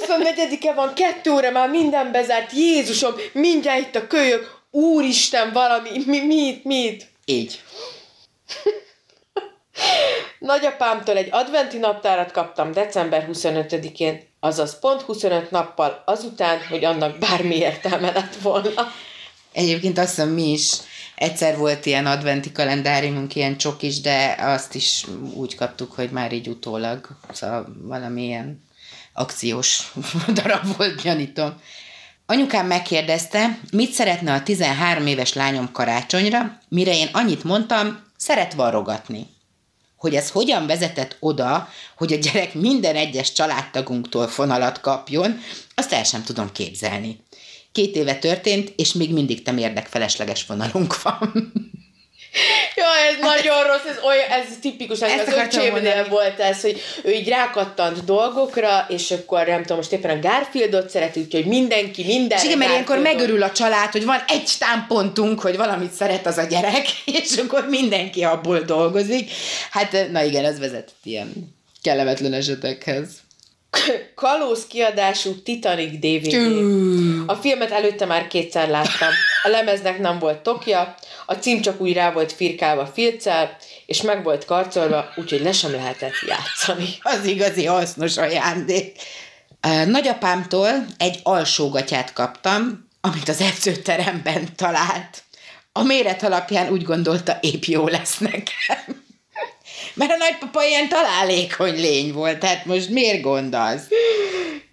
24-e van, kettő óra már minden bezárt, Jézusom, mindjárt itt a kölyök, Úristen, valami, mi, mit, mit? Így. [LAUGHS] Nagyapámtól egy adventi naptárat kaptam december 25-én, azaz pont 25 nappal azután, hogy annak bármi értelme lett volna. Egyébként azt hiszem mi is egyszer volt ilyen adventi kalendáriumunk, ilyen csokis, de azt is úgy kaptuk, hogy már így utólag, szóval valamilyen akciós [LAUGHS] darab volt, gyanítom. Anyukám megkérdezte, mit szeretne a 13 éves lányom karácsonyra, mire én annyit mondtam, szeret varrogatni hogy ez hogyan vezetett oda, hogy a gyerek minden egyes családtagunktól fonalat kapjon, azt el sem tudom képzelni. Két éve történt, és még mindig temérdek felesleges vonalunk van. Jó, ez hát nagyon rossz, ez, olyan, ez tipikus, ez az öcsémnél volt ez, hogy ő így rákattant dolgokra, és akkor nem tudom, most éppen a Garfieldot szereti, úgyhogy mindenki minden. És igen, mert ilyenkor megörül a család, hogy van egy támpontunk, hogy valamit szeret az a gyerek, [LAUGHS] és akkor mindenki abból dolgozik. Hát, na igen, ez vezet ilyen kellemetlen esetekhez. Kalóz kiadású Titanic DVD. A filmet előtte már kétszer láttam. A lemeznek nem volt tokja, a cím csak úgy rá volt firkálva filccel, és meg volt karcolva, úgyhogy le sem lehetett játszani. Az igazi hasznos ajándék. Nagyapámtól egy alsógatyát kaptam, amit az edzőteremben talált. A méret alapján úgy gondolta, épp jó lesz nekem. Mert a nagypapa ilyen találékony lény volt, tehát most miért gondolsz?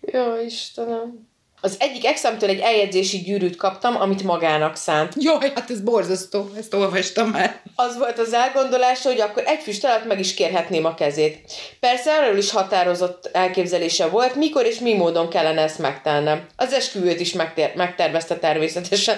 Jó, Istenem. Az egyik exemtől egy eljegyzési gyűrűt kaptam, amit magának szánt. Jaj, hát ez borzasztó, ezt olvastam már. Az volt az elgondolása, hogy akkor egy füst alatt meg is kérhetném a kezét. Persze erről is határozott elképzelése volt, mikor és mi módon kellene ezt megtennem. Az esküvőt is megter- megtervezte természetesen.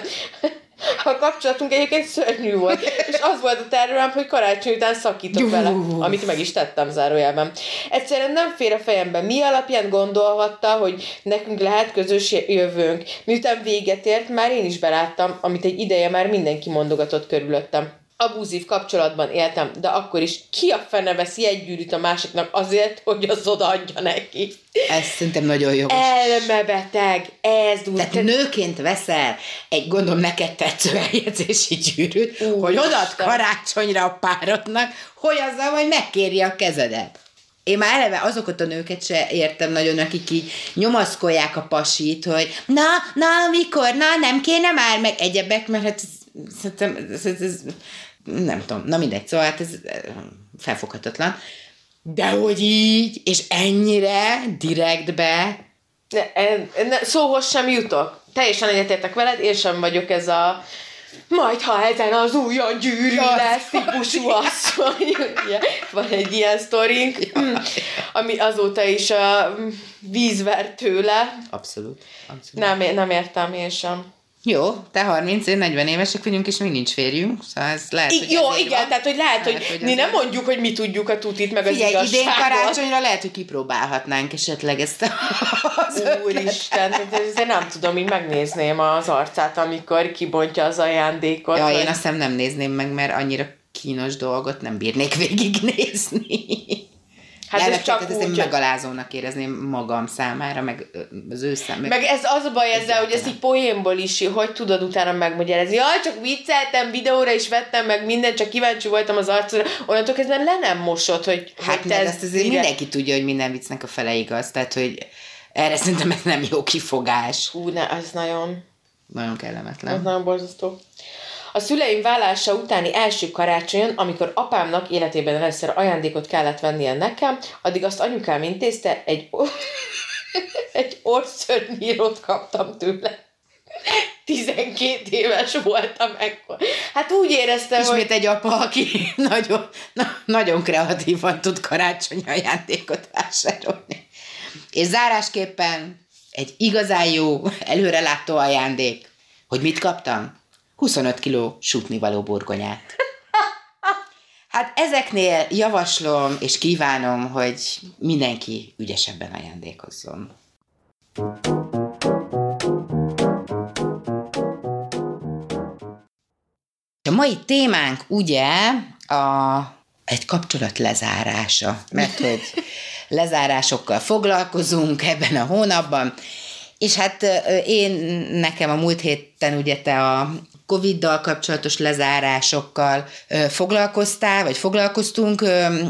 A kapcsolatunk egyébként szörnyű volt, és az volt a tervem, hogy karácsony után szakítok vele, amit meg is tettem zárójelben. Egyszerűen nem fér a fejembe, mi alapján gondolhatta, hogy nekünk lehet közös jövőnk. Miután véget ért, már én is beláttam, amit egy ideje már mindenki mondogatott körülöttem abúzív kapcsolatban éltem, de akkor is ki a fene veszi egy gyűrűt a másiknak azért, hogy az odaadja neki. Ez szerintem nagyon jó. Elmebeteg, ez úgy. Tehát nőként veszel egy gondolom neked tetsző eljegyzési gyűrűt, Ú, hogy odad karácsonyra a párodnak, hogy azzal, hogy megkéri a kezedet. én már eleve azokat a nőket se értem nagyon, akik így nyomaszkolják a pasit, hogy na, na, mikor, na, nem kéne már, meg egyebek, mert hát szerintem ez, ez, ez, nem tudom, na mindegy, szóval hát ez felfoghatatlan. De hogy így, és ennyire direktbe. Szóhoz sem jutok. Teljesen egyetértek veled, én sem vagyok ez a majd ha ezen az újon gyűrű lesz típusú asszony. Van egy ilyen sztorink, ami azóta is a víz vert tőle. Abszolút. abszolút. Nem, nem értem én sem. Jó, te 30, én 40 évesek vagyunk, és még nincs férjünk, szóval ez lehet, hogy Jó, igen, van. tehát hogy lehet, lehet hogy, hogy mi nem mondjuk, hogy mi tudjuk a tutit, meg Figyelj, az idén karácsonyra lehet, hogy kipróbálhatnánk esetleg ezt a, [LAUGHS] Úristen, [LAUGHS] én nem tudom, így megnézném az arcát, amikor kibontja az ajándékot. Ja, vagy... én azt nem nézném meg, mert annyira kínos dolgot nem bírnék végignézni. Hát ez csak úgy, ezt én megalázónak érezném magam számára, meg az ő számára. Meg ez az a baj ezzel, hogy ezt így poénból is, hogy tudod utána megmagyarázni. Jaj, csak vicceltem, videóra is vettem meg mindent, csak kíváncsi voltam az arcra. Onnantól kezdve le nem mosod, hogy Hát hogy te ezt azért mire... mindenki tudja, hogy minden viccnek a fele igaz, tehát hogy erre szerintem ez nem jó kifogás. Hú, ne, ez nagyon... Nagyon kellemetlen. Ez nagyon borzasztó. A szüleim vállása utáni első karácsonyon, amikor apámnak életében először ajándékot kellett vennie nekem, addig azt anyukám intézte, egy, [LAUGHS] egy orszörnyírót kaptam tőle. 12 éves voltam ekkor. Hát úgy éreztem, Ismét hogy... egy apa, aki [LAUGHS] nagyon, na, nagyon kreatívan tud karácsonyi ajándékot vásárolni. És zárásképpen egy igazán jó, előrelátó ajándék. Hogy mit kaptam? 25 kiló való burgonyát. [LAUGHS] Hát ezeknél javaslom és kívánom, hogy mindenki ügyesebben ajándékozzon. A mai témánk ugye a, egy kapcsolat lezárása, mert [LAUGHS] hogy lezárásokkal foglalkozunk ebben a hónapban, és hát én nekem a múlt héten ugye te a Covid-dal kapcsolatos lezárásokkal foglalkoztál, vagy foglalkoztunk.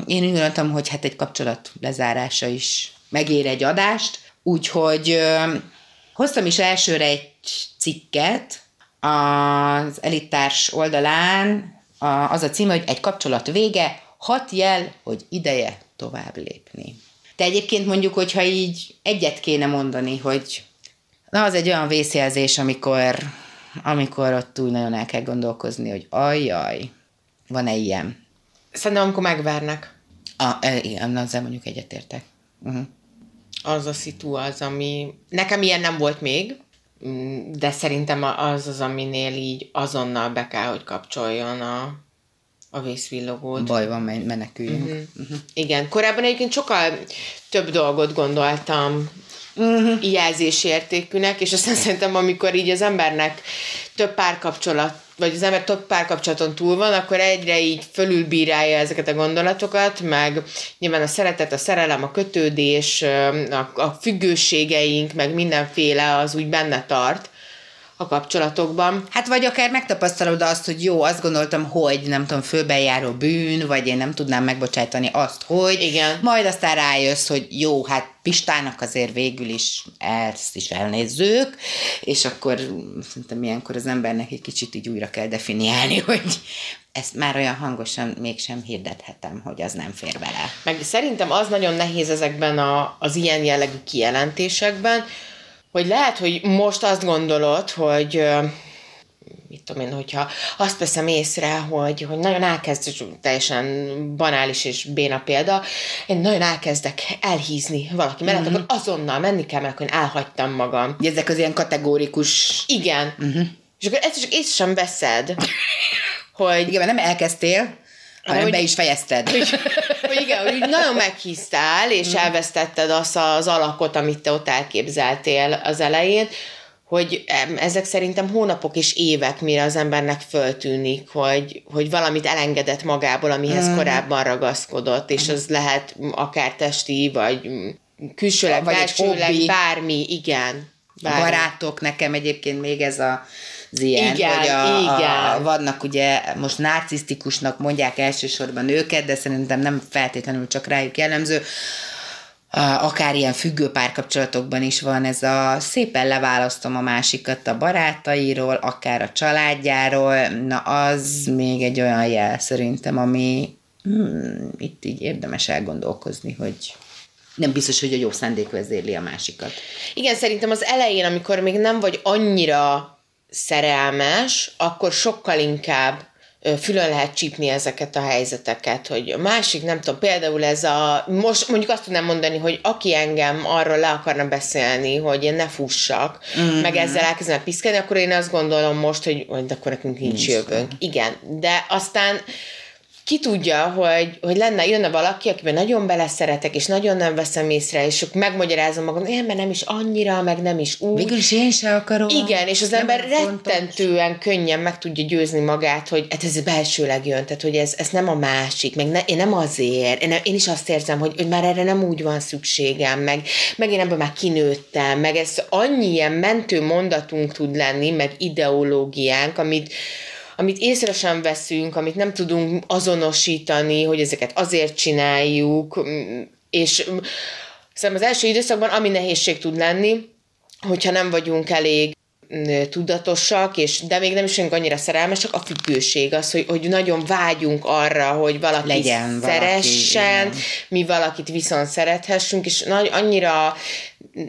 Én úgy gondoltam, hogy hát egy kapcsolat lezárása is megér egy adást, úgyhogy hoztam is elsőre egy cikket az elitárs oldalán, az a cím, hogy egy kapcsolat vége, hat jel, hogy ideje tovább lépni. De egyébként mondjuk, hogyha így egyet kéne mondani, hogy na, az egy olyan vészjelzés, amikor amikor ott úgy nagyon el kell gondolkozni, hogy ajjaj, van-e ilyen? Szerintem, amikor megvernek. A, e, igen, ezzel mondjuk egyetértek. Uh-huh. Az a szitu az, ami... Nekem ilyen nem volt még, de szerintem az az, aminél így azonnal be kell, hogy kapcsoljon a, a vészvillogót. Baj van, meneküljünk. Uh-huh. Uh-huh. Igen, korábban egyébként sokkal több dolgot gondoltam uh-huh. jelzésértékűnek, és aztán szerintem, amikor így az embernek több párkapcsolat vagy az ember több párkapcsolaton túl van, akkor egyre így fölülbírálja ezeket a gondolatokat, meg nyilván a szeretet, a szerelem, a kötődés, a, a függőségeink, meg mindenféle az úgy benne tart, a kapcsolatokban. Hát vagy akár megtapasztalod azt, hogy jó, azt gondoltam, hogy nem tudom, főbejáró bűn, vagy én nem tudnám megbocsájtani azt, hogy Igen. majd aztán rájössz, hogy jó, hát Pistának azért végül is ezt is elnézzük, és akkor szerintem ilyenkor az embernek egy kicsit így újra kell definiálni, [LAUGHS] hogy ezt már olyan hangosan mégsem hirdethetem, hogy az nem fér bele. Meg szerintem az nagyon nehéz ezekben a, az ilyen jellegű kijelentésekben, hogy lehet, hogy most azt gondolod, hogy mit tudom én, hogyha azt veszem észre, hogy, hogy nagyon elkezd, teljesen banális és béna példa, én nagyon elkezdek elhízni valaki mellett, mm-hmm. akkor azonnal menni kell, mert akkor én elhagytam magam. Ezek az ilyen kategórikus... Igen. Mm-hmm. És akkor ezt csak észre sem veszed, hogy... Igen, mert nem elkezdtél, hanem hogy, be is fejezted. [LAUGHS] Hogy, hogy igen, hogy nagyon meghíztál, és mm. elvesztetted azt az alakot, amit te ott elképzeltél az elején, hogy ezek szerintem hónapok és évek, mire az embernek föltűnik, hogy, hogy valamit elengedett magából, amihez mm. korábban ragaszkodott, és az lehet akár testi, vagy külsőleg, vagy belsőleg, bármi, igen. Bármi. A barátok, nekem egyébként még ez a ilyen, Igen, hogy a, igen. A, vannak ugye, most narcisztikusnak mondják elsősorban őket, de szerintem nem feltétlenül csak rájuk jellemző, akár ilyen függő párkapcsolatokban is van ez a szépen leválasztom a másikat a barátairól, akár a családjáról, na az még egy olyan jel szerintem, ami hmm, itt így érdemes elgondolkozni, hogy nem biztos, hogy a jó szándék vezérli a másikat. Igen, szerintem az elején, amikor még nem vagy annyira szerelmes, akkor sokkal inkább fülön lehet csípni ezeket a helyzeteket, hogy a másik, nem tudom, például ez a, most mondjuk azt tudnám mondani, hogy aki engem arról le akarna beszélni, hogy én ne fussak, mm-hmm. meg ezzel elkezdem piszkálni, akkor én azt gondolom most, hogy, hogy akkor nekünk nincs, nincs jövőnk. Igen, de aztán ki tudja, hogy, hogy lenne, jönne valaki, akiben nagyon beleszeretek, és nagyon nem veszem észre, és akkor megmagyarázom magam, én mert nem is annyira, meg nem is úgy. Végül is én se akarom. Igen, és az Nem ember olyan fontos. rettentően könnyen meg tudja győzni magát, hogy hát ez belsőleg jön, tehát hogy ez, ez nem a másik, meg ne, én nem azért, én, nem, én is azt érzem, hogy, hogy már erre nem úgy van szükségem, meg, meg én ebből már kinőttem, meg ez annyi ilyen mentő mondatunk tud lenni, meg ideológiánk, amit, amit észre sem veszünk, amit nem tudunk azonosítani, hogy ezeket azért csináljuk, és szerintem az első időszakban ami nehézség tud lenni, hogyha nem vagyunk elég tudatosak, és de még nem is vagyunk annyira szerelmesek, a függőség az, hogy, hogy nagyon vágyunk arra, hogy valaki Legyen valaki, szeressen, igen. mi valakit viszont szerethessünk, és nagy, annyira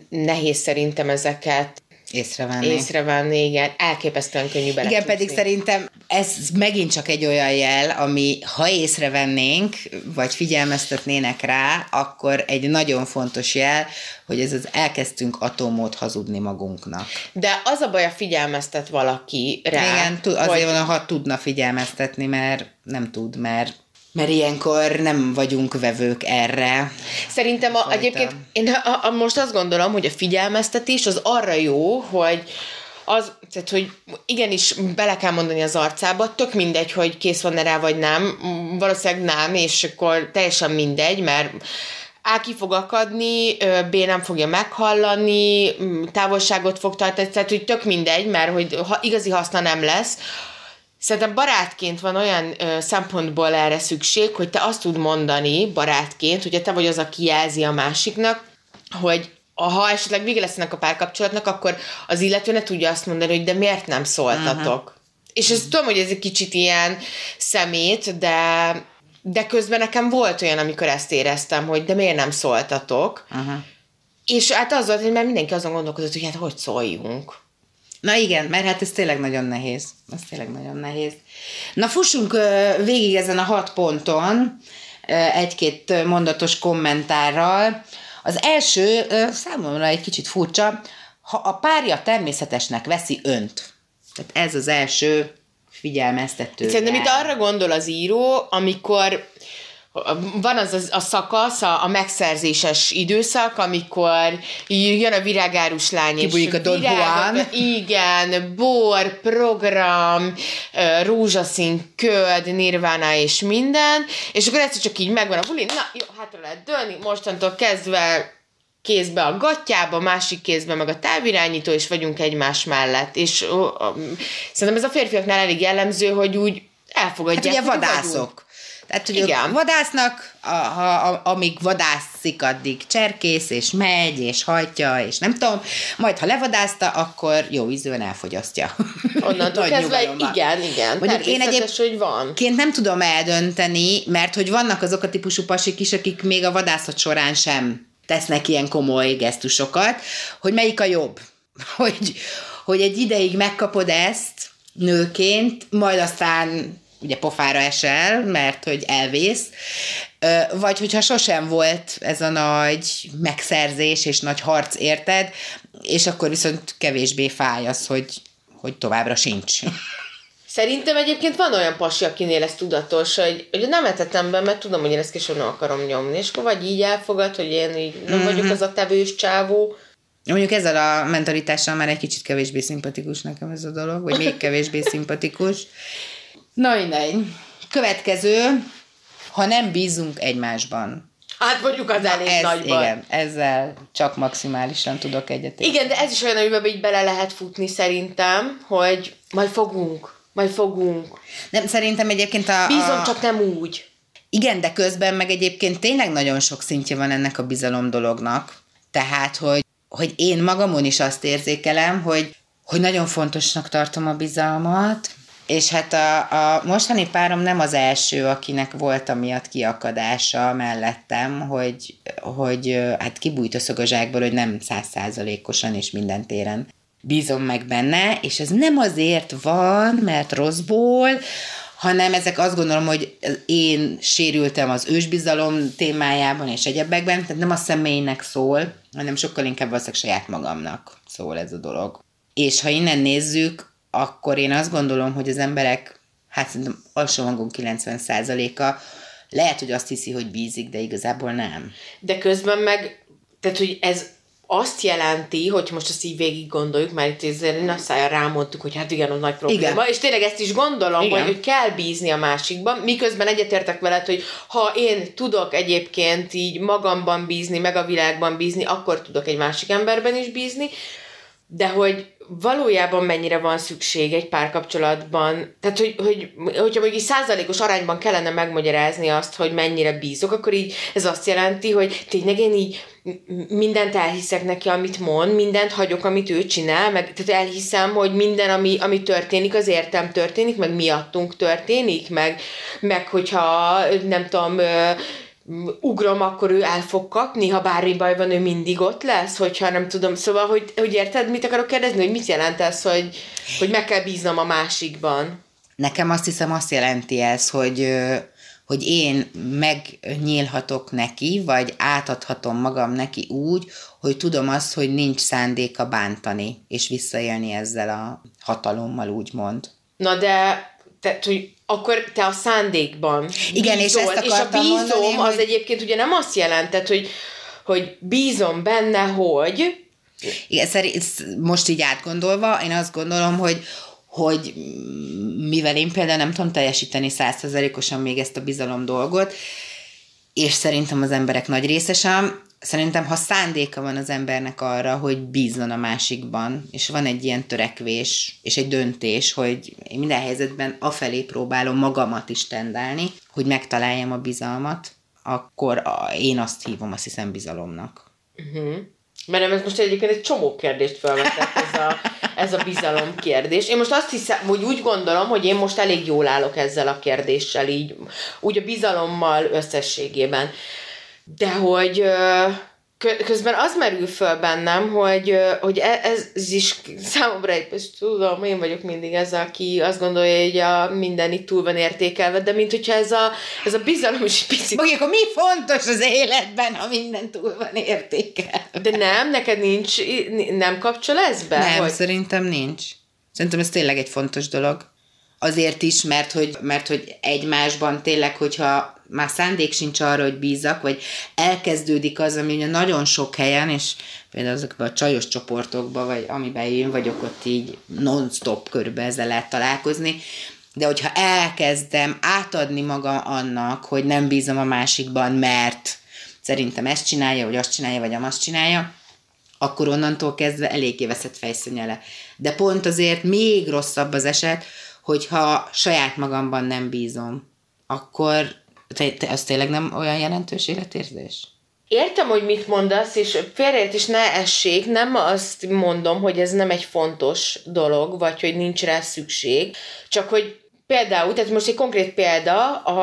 nehéz szerintem ezeket Észrevenni. észrevenni, igen, elképesztően könnyű bele Igen, pedig szerintem ez megint csak egy olyan jel, ami ha észrevennénk, vagy figyelmeztetnének rá, akkor egy nagyon fontos jel, hogy ez az elkezdtünk atomót hazudni magunknak. De az a baj, a figyelmeztet valaki rá. Igen, azért van, ha tudna figyelmeztetni, mert nem tud, mert mert ilyenkor nem vagyunk vevők erre. Szerintem a, Fajta. egyébként én a, a, most azt gondolom, hogy a figyelmeztetés az arra jó, hogy az, tehát, hogy igenis bele kell mondani az arcába, tök mindegy, hogy kész van rá, vagy nem, valószínűleg nem, és akkor teljesen mindegy, mert A ki fog akadni, B nem fogja meghallani, távolságot fog tartani, tehát hogy tök mindegy, mert hogy ha, igazi haszna nem lesz. Szerintem barátként van olyan ö, szempontból erre szükség, hogy te azt tud mondani barátként, hogyha te vagy az, aki jelzi a másiknak, hogy ha esetleg vége lesz ennek a párkapcsolatnak, akkor az illető ne tudja azt mondani, hogy de miért nem szóltatok. Uh-huh. És ezt tudom, hogy ez egy kicsit ilyen szemét, de, de közben nekem volt olyan, amikor ezt éreztem, hogy de miért nem szóltatok. Aha. És hát az volt, hogy már mindenki azon gondolkodott, hogy hát hogy szóljunk. Na igen, mert hát ez tényleg nagyon nehéz. Ez tényleg nagyon nehéz. Na fussunk végig ezen a hat ponton egy-két mondatos kommentárral. Az első számomra egy kicsit furcsa, ha a párja természetesnek veszi önt. Tehát ez az első figyelmeztető. Szerintem itt arra gondol az író, amikor van az a, a szakasz, a, a megszerzéses időszak, amikor jön a virágárus lány, Kibújik a Don Juan. Igen, bor, program, rózsaszín köd, nirvana és minden, és akkor egyszer csak így megvan a buli, na jó, hátra lehet dőlni, mostantól kezdve kézbe a gatyába, másik kézbe meg a távirányító, és vagyunk egymás mellett. És ó, ó, szerintem ez a férfiaknál elég jellemző, hogy úgy Hát elfogadják. ugye hogy vagyunk. Tehát, hogy Igen. vadásznak, a, ha, a, amíg vadászik, addig cserkész, és megy, és hajtja, és nem tudom, majd ha levadászta, akkor jó ízűen elfogyasztja. Onnantól kezdve, igen, igen. Mondjuk én Természetes, hogy van. Ként nem tudom eldönteni, mert hogy vannak azok a típusú pasik is, akik még a vadászat során sem tesznek ilyen komoly gesztusokat, hogy melyik a jobb. [LAUGHS] Hogy, hogy egy ideig megkapod ezt nőként, majd aztán ugye pofára esel, mert hogy elvész, vagy hogyha sosem volt ez a nagy megszerzés és nagy harc érted, és akkor viszont kevésbé fáj az, hogy, hogy továbbra sincs. Szerintem egyébként van olyan pasi, akinél ez tudatos, hogy, hogy nem etetem be, mert tudom, hogy én ezt később nem akarom nyomni, és akkor vagy így elfogad, hogy én így nem Mhm. vagyok az a tevős csávó. Mondjuk ezzel a mentalitással már egy kicsit kevésbé szimpatikus nekem ez a dolog, vagy még kevésbé szimpatikus. Na mindegy. Következő, ha nem bízunk egymásban. Hát mondjuk az elég ez, nagy baj. Igen, ezzel csak maximálisan tudok egyet. Igen, de ez is olyan, amiben így bele lehet futni szerintem, hogy majd fogunk, majd fogunk. Nem, szerintem egyébként a... Bízom, a... csak nem úgy. Igen, de közben meg egyébként tényleg nagyon sok szintje van ennek a bizalom dolognak. Tehát, hogy, hogy én magamon is azt érzékelem, hogy, hogy nagyon fontosnak tartom a bizalmat, és hát a, a mostani párom nem az első, akinek volt amiatt kiakadása mellettem, hogy, hogy hát kibújt a szög a zsákból, hogy nem százszázalékosan és minden téren bízom meg benne, és ez nem azért van, mert rosszból, hanem ezek azt gondolom, hogy én sérültem az ősbizalom témájában és egyebekben, tehát nem a személynek szól, hanem sokkal inkább valószínűleg saját magamnak szól ez a dolog. És ha innen nézzük, akkor én azt gondolom, hogy az emberek, hát szerintem alsó hangon 90%-a lehet, hogy azt hiszi, hogy bízik, de igazából nem. De közben meg, tehát hogy ez azt jelenti, hogy most ezt így végig gondoljuk, mert itt ezért nagy szájjal rámondtuk, hogy hát igen, az nagy probléma, igen. és tényleg ezt is gondolom, igen. hogy, hogy kell bízni a másikban, miközben egyetértek veled, hogy ha én tudok egyébként így magamban bízni, meg a világban bízni, akkor tudok egy másik emberben is bízni, de hogy valójában mennyire van szükség egy párkapcsolatban, tehát hogy, hogy hogyha mondjuk százalékos arányban kellene megmagyarázni azt, hogy mennyire bízok, akkor így ez azt jelenti, hogy tényleg én így mindent elhiszek neki, amit mond, mindent hagyok, amit ő csinál, meg tehát elhiszem, hogy minden, ami, ami történik, az értem történik, meg miattunk történik, meg, meg hogyha nem tudom, ugrom, akkor ő el fog kapni, ha bármi baj van, ő mindig ott lesz, hogyha nem tudom, szóval, hogy, hogy érted, mit akarok kérdezni, hogy mit jelent ez, hogy, hogy meg kell bíznom a másikban? Nekem azt hiszem azt jelenti ez, hogy hogy én megnyílhatok neki, vagy átadhatom magam neki úgy, hogy tudom azt, hogy nincs szándéka bántani, és visszaélni ezzel a hatalommal, úgymond. Na de, tehát, hogy akkor te a szándékban Igen, bízol, és ezt és a bízom mondani, az hogy... egyébként ugye nem azt jelentett, hogy, hogy bízom benne, hogy... Igen, szerint, most így átgondolva, én azt gondolom, hogy, hogy mivel én például nem tudom teljesíteni százszerzelékosan még ezt a bizalom dolgot, és szerintem az emberek nagy része sem, szerintem ha szándéka van az embernek arra, hogy bízzon a másikban, és van egy ilyen törekvés, és egy döntés, hogy én minden helyzetben afelé próbálom magamat is tendálni, hogy megtaláljam a bizalmat, akkor a, én azt hívom, azt hiszem bizalomnak. Uh-huh. Mert ez most egyébként egy csomó kérdést felvetett ez a, ez a bizalom kérdés. Én most azt hiszem, hogy úgy gondolom, hogy én most elég jól állok ezzel a kérdéssel, így úgy a bizalommal összességében. De hogy közben az merül föl bennem, hogy, hogy e, ez is számomra egy, tudom, én vagyok mindig ez, aki azt gondolja, hogy a minden itt túl van értékelve, de mint hogyha ez a, ez a bizalom is picit... Mondjuk, akkor mi fontos az életben, ha minden túl van értékelve? De nem, neked nincs, nem kapcsol ez be? Nem, hogy... szerintem nincs. Szerintem ez tényleg egy fontos dolog. Azért is, mert hogy, mert hogy egymásban tényleg, hogyha már szándék sincs arra, hogy bízzak, vagy elkezdődik az, ami ugye nagyon sok helyen, és például azokban a csajos csoportokban, vagy amiben én vagyok, ott így non-stop körülbelül ezzel lehet találkozni, de hogyha elkezdem átadni magam annak, hogy nem bízom a másikban, mert szerintem ezt csinálja, vagy azt csinálja, vagy azt csinálja, akkor onnantól kezdve eléggé veszett fejszönyele. De pont azért még rosszabb az eset, hogyha saját magamban nem bízom, akkor te, te, az tényleg nem olyan jelentős életérzés? Értem, hogy mit mondasz, és félreért is ne essék, nem azt mondom, hogy ez nem egy fontos dolog, vagy hogy nincs rá szükség, csak hogy Például, tehát most egy konkrét példa, a,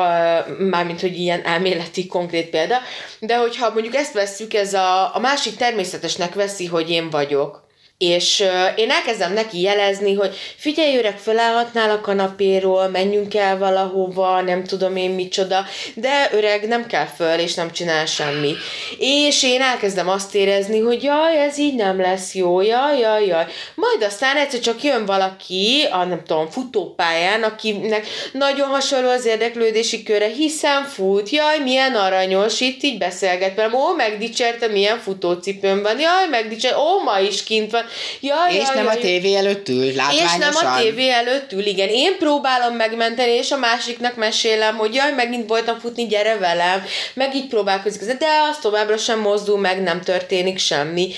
mármint, hogy ilyen elméleti konkrét példa, de hogyha mondjuk ezt vesszük, ez a, a másik természetesnek veszi, hogy én vagyok, és én elkezdem neki jelezni, hogy figyelj öreg, felállhatnál a kanapéról, menjünk el valahova, nem tudom én micsoda, de öreg nem kell föl, és nem csinál semmi. És én elkezdem azt érezni, hogy jaj, ez így nem lesz jó, jaj, jaj, jaj. Majd aztán egyszer csak jön valaki, a nem tudom, futópályán, akinek nagyon hasonló az érdeklődési köre, hiszen fut, jaj, milyen aranyos, itt így beszélget velem, ó, megdicsérte, milyen futócipőm van, jaj, megdicsérte, ó, ma is kint van, Ja, és ja, nem ja, a tévé előtt ül, látványosan. És nem a tévé előtt ül, igen. Én próbálom megmenteni, és a másiknak mesélem, hogy jaj, megint voltam futni, gyere velem. Meg így próbálkozik, de az továbbra sem mozdul meg, nem történik semmi.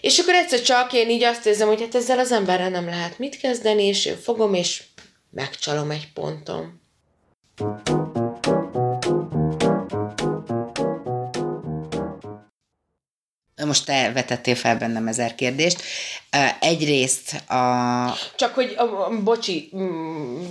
És akkor egyszer csak én így azt érzem, hogy hát ezzel az emberrel nem lehet mit kezdeni, és én fogom, és megcsalom egy ponton. Most te vetettél fel bennem ezer kérdést. Egyrészt a... Csak hogy, bocsi,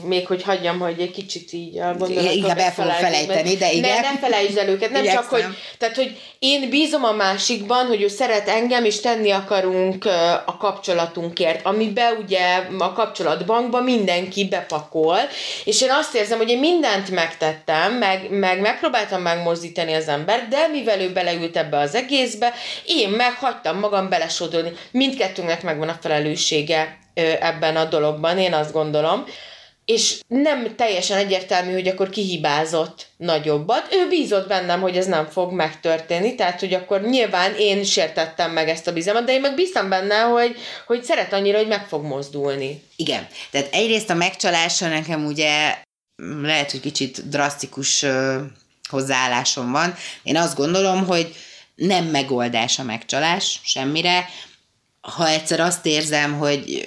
még hogy hagyjam, hogy egy kicsit így a gondolatot... Inkább el fogom felejteni, de igen. Ne, nem felejtsd el őket, nem Igyekszem. csak, hogy... Tehát, hogy én bízom a másikban, hogy ő szeret engem, és tenni akarunk a kapcsolatunkért, amiben ugye a kapcsolatbankban mindenki bepakol, és én azt érzem, hogy én mindent megtettem, meg, meg megpróbáltam megmozdítani az ember, de mivel ő beleült ebbe az egészbe, én meghagytam magam belesodolni. Mindkettőnknek megvan a felelőssége ebben a dologban, én azt gondolom. És nem teljesen egyértelmű, hogy akkor kihibázott nagyobbat. Ő bízott bennem, hogy ez nem fog megtörténni, tehát hogy akkor nyilván én sértettem meg ezt a bizalmat, de én meg bíztam benne, hogy, hogy szeret annyira, hogy meg fog mozdulni. Igen. Tehát egyrészt a megcsalása nekem ugye lehet, hogy kicsit drasztikus hozzáállásom van. Én azt gondolom, hogy nem megoldás a megcsalás semmire. Ha egyszer azt érzem, hogy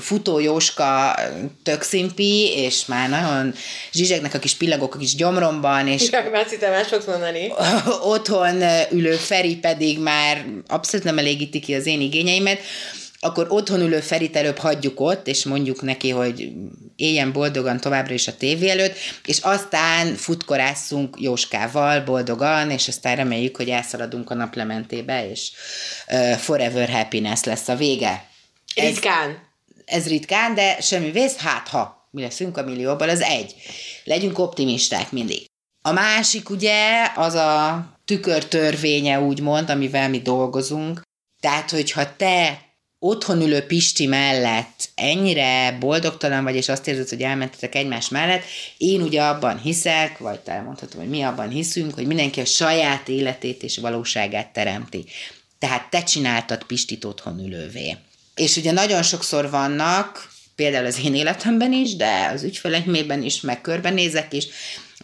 futó Jóska tök szimpi, és már nagyon zsizsegnek a kis pillagok a kis gyomromban, és ja, már más fogsz mondani. [LAUGHS] otthon ülő Feri pedig már abszolút nem elégíti ki az én igényeimet, akkor otthon ülő Ferit előbb hagyjuk ott, és mondjuk neki, hogy éljen boldogan továbbra is a tévé előtt, és aztán futkorásszunk Jóskával boldogan, és aztán reméljük, hogy elszaladunk a naplementébe, és uh, forever happiness lesz a vége. Ritkán. Ez, ez ritkán, de semmi vész, hát ha mi leszünk a millióból, az egy. Legyünk optimisták mindig. A másik ugye az a tükörtörvénye úgymond, amivel mi dolgozunk. Tehát, hogyha te otthon ülő Pisti mellett ennyire boldogtalan vagy, és azt érzed, hogy elmentetek egymás mellett, én ugye abban hiszek, vagy te elmondhatom, hogy mi abban hiszünk, hogy mindenki a saját életét és valóságát teremti. Tehát te csináltad Pistit otthon ülővé. És ugye nagyon sokszor vannak, például az én életemben is, de az ügyfeleimében is, meg körbenézek is,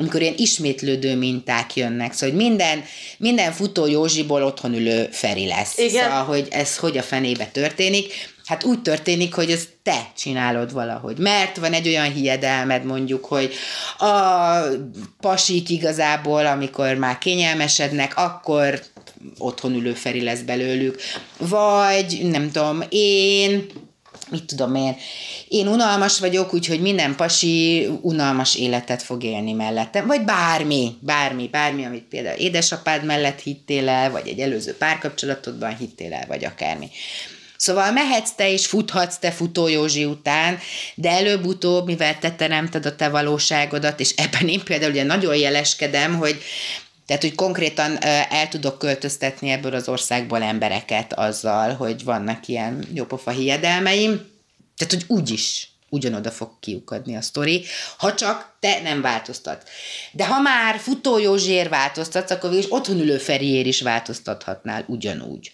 amikor ilyen ismétlődő minták jönnek. Szóval, hogy minden, minden futó Józsiból otthon ülő Feri lesz. Igen. Szóval, hogy ez hogy a fenébe történik. Hát úgy történik, hogy ezt te csinálod valahogy. Mert van egy olyan hiedelmed mondjuk, hogy a pasik igazából, amikor már kényelmesednek, akkor otthon ülő Feri lesz belőlük. Vagy nem tudom, én mit tudom én, én unalmas vagyok, úgyhogy minden pasi unalmas életet fog élni mellettem, vagy bármi, bármi, bármi, amit például édesapád mellett hittél el, vagy egy előző párkapcsolatodban hittél el, vagy akármi. Szóval mehetsz te és futhatsz te futó Józsi után, de előbb-utóbb, mivel te teremted a te valóságodat, és ebben én például ugye nagyon jeleskedem, hogy tehát, hogy konkrétan el tudok költöztetni ebből az országból embereket azzal, hogy vannak ilyen jópofa hiedelmeim. Tehát, hogy úgyis ugyanoda fog kiukadni a sztori, ha csak te nem változtat. De ha már futó Józsér változtatsz, akkor is otthon ülő Feriér is változtathatnál ugyanúgy.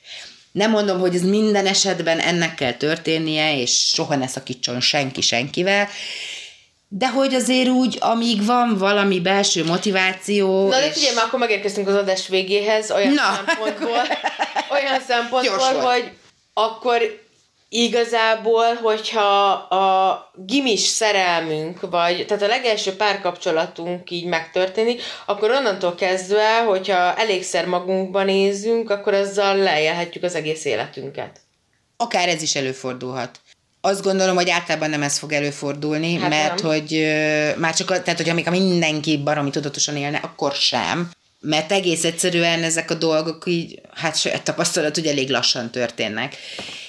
Nem mondom, hogy ez minden esetben ennek kell történnie, és soha ne szakítson senki senkivel, de hogy azért úgy, amíg van valami belső motiváció... Na de figyelj, már akkor megérkeztünk az adás végéhez, olyan Na. szempontból, [LAUGHS] olyan szempontból, hogy akkor igazából, hogyha a gimis szerelmünk, vagy tehát a legelső párkapcsolatunk így megtörténik, akkor onnantól kezdve, hogyha elégszer magunkban nézünk, akkor azzal lejelhetjük az egész életünket. Akár ez is előfordulhat azt gondolom, hogy általában nem ez fog előfordulni, hát mert nem. hogy már csak, tehát hogy amíg mindenki baromi tudatosan élne, akkor sem. Mert egész egyszerűen ezek a dolgok így, hát saját tapasztalat, hogy elég lassan történnek.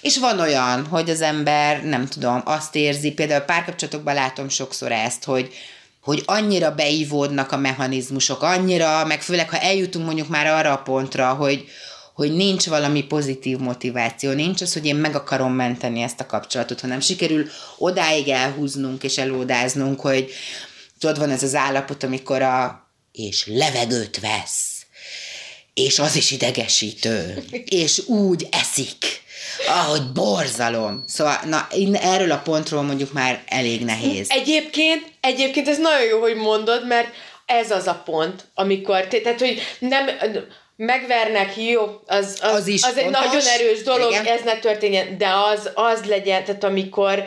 És van olyan, hogy az ember, nem tudom, azt érzi, például párkapcsolatokban látom sokszor ezt, hogy, hogy annyira beívódnak a mechanizmusok, annyira, meg főleg, ha eljutunk mondjuk már arra a pontra, hogy, hogy nincs valami pozitív motiváció, nincs az, hogy én meg akarom menteni ezt a kapcsolatot, hanem sikerül odáig elhúznunk és elódáznunk, hogy tudod, van ez az állapot, amikor a és levegőt vesz, és az is idegesítő, [LAUGHS] és úgy eszik, ahogy borzalom. Szóval, na, erről a pontról mondjuk már elég nehéz. Egyébként, egyébként ez nagyon jó, hogy mondod, mert ez az a pont, amikor, tehát, hogy nem, megvernek, jó, az, az, az, is az egy nagyon erős dolog, Igen. ez ne történjen, de az, az legyen, tehát amikor,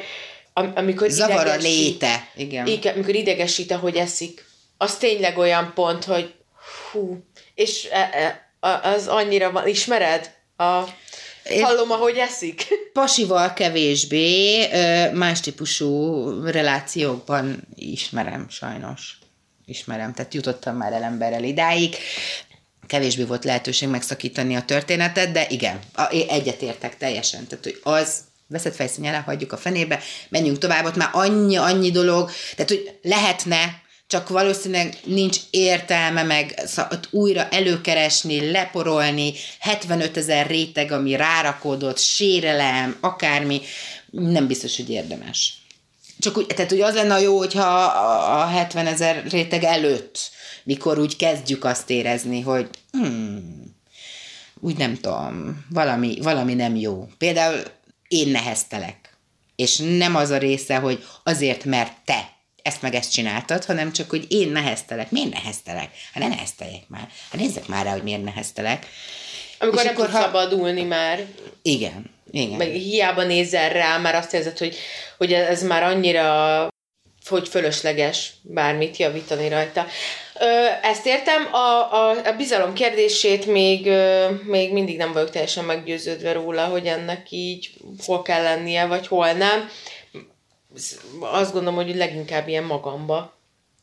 am, amikor Zavar a léte. Igen. Igen, amikor idegesít, ahogy eszik. Az tényleg olyan pont, hogy hú, és e, e, az annyira van, ismered? A, hallom, ahogy eszik. [LAUGHS] Pasival kevésbé, más típusú relációkban ismerem sajnos ismerem, tehát jutottam már el emberrel idáig kevésbé volt lehetőség megszakítani a történetet, de igen, egyetértek teljesen. Tehát, hogy az veszett fejszínyel, hagyjuk a fenébe, menjünk tovább, ott már annyi, annyi dolog, tehát, hogy lehetne, csak valószínűleg nincs értelme meg ott újra előkeresni, leporolni, 75 ezer réteg, ami rárakódott, sérelem, akármi, nem biztos, hogy érdemes. Csak úgy, tehát hogy az lenne jó, hogyha a 70 ezer réteg előtt mikor úgy kezdjük azt érezni, hogy hmm, úgy nem tudom, valami, valami nem jó. Például én neheztelek. És nem az a része, hogy azért, mert te ezt meg ezt csináltad, hanem csak, hogy én neheztelek. Miért neheztelek? Hát ne nehezteljek már. Hát nézzek már rá, hogy miért neheztelek. Amikor és nem akkor, tudsz ha... szabadulni már. Igen. Igen. Meg hiába nézel rá, már azt érzed, hogy, hogy ez már annyira hogy fölösleges bármit javítani rajta. Ö, ezt értem, a, a, a bizalom kérdését még, ö, még mindig nem vagyok teljesen meggyőződve róla, hogy ennek így hol kell lennie, vagy hol nem. Azt gondolom, hogy leginkább ilyen magamba.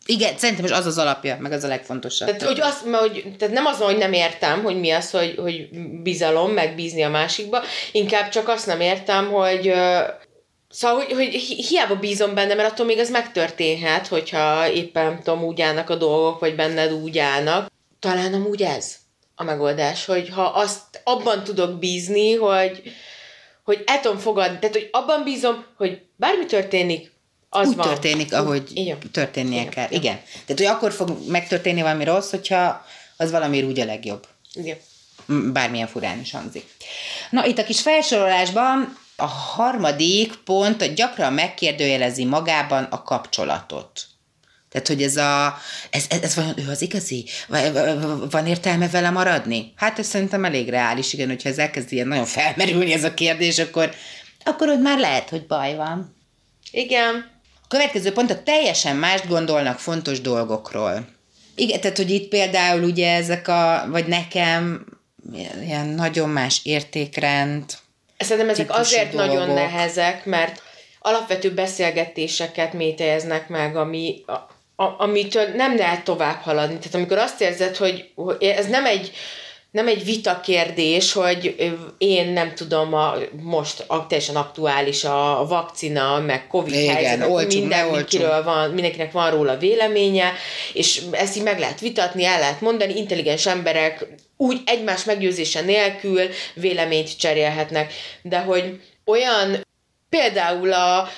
Igen, szerintem is az az alapja, meg az a legfontosabb. Tehát, hogy azt, hogy, tehát nem az, hogy nem értem, hogy mi az, hogy, hogy bizalom, meg bízni a másikba, inkább csak azt nem értem, hogy Szóval, hogy, hogy hiába bízom benne, mert attól még ez megtörténhet, hogyha éppen tudom, úgy állnak a dolgok, vagy benned úgy állnak. Talán amúgy ez a megoldás, hogy ha azt abban tudok bízni, hogy, hogy el tudom fogadni, tehát hogy abban bízom, hogy bármi történik, az úgy van. történik, ahogy Igen. történnie Igen. kell. Igen. Igen. Tehát, hogy akkor fog megtörténni valami rossz, hogyha az valami úgy a legjobb. Igen. Bármilyen furán is hangzik. Na, itt a kis felsorolásban a harmadik pont, gyakran megkérdőjelezi magában a kapcsolatot. Tehát, hogy ez a, ez, ez, ez vajon ő az igazi? Van értelme vele maradni? Hát ez szerintem elég reális, igen, hogyha ez elkezd ilyen nagyon felmerülni ez a kérdés, akkor, akkor ott már lehet, hogy baj van. Igen. A következő pont, a teljesen mást gondolnak fontos dolgokról. Igen, tehát, hogy itt például ugye ezek a, vagy nekem ilyen nagyon más értékrend, Szerintem ezek azért dolgok. nagyon nehezek, mert alapvető beszélgetéseket métejeznek meg, ami, a, amitől nem lehet tovább haladni. Tehát amikor azt érzed, hogy, hogy ez nem egy, nem egy vita kérdés, hogy én nem tudom, a, most a, teljesen aktuális a vakcina, meg Covid Igen, helyzet, olcsunk, minden, mindenkiről van, mindenkinek van róla véleménye, és ezt így meg lehet vitatni, el lehet mondani, intelligens emberek úgy egymás meggyőzése nélkül véleményt cserélhetnek, de hogy olyan Például, a,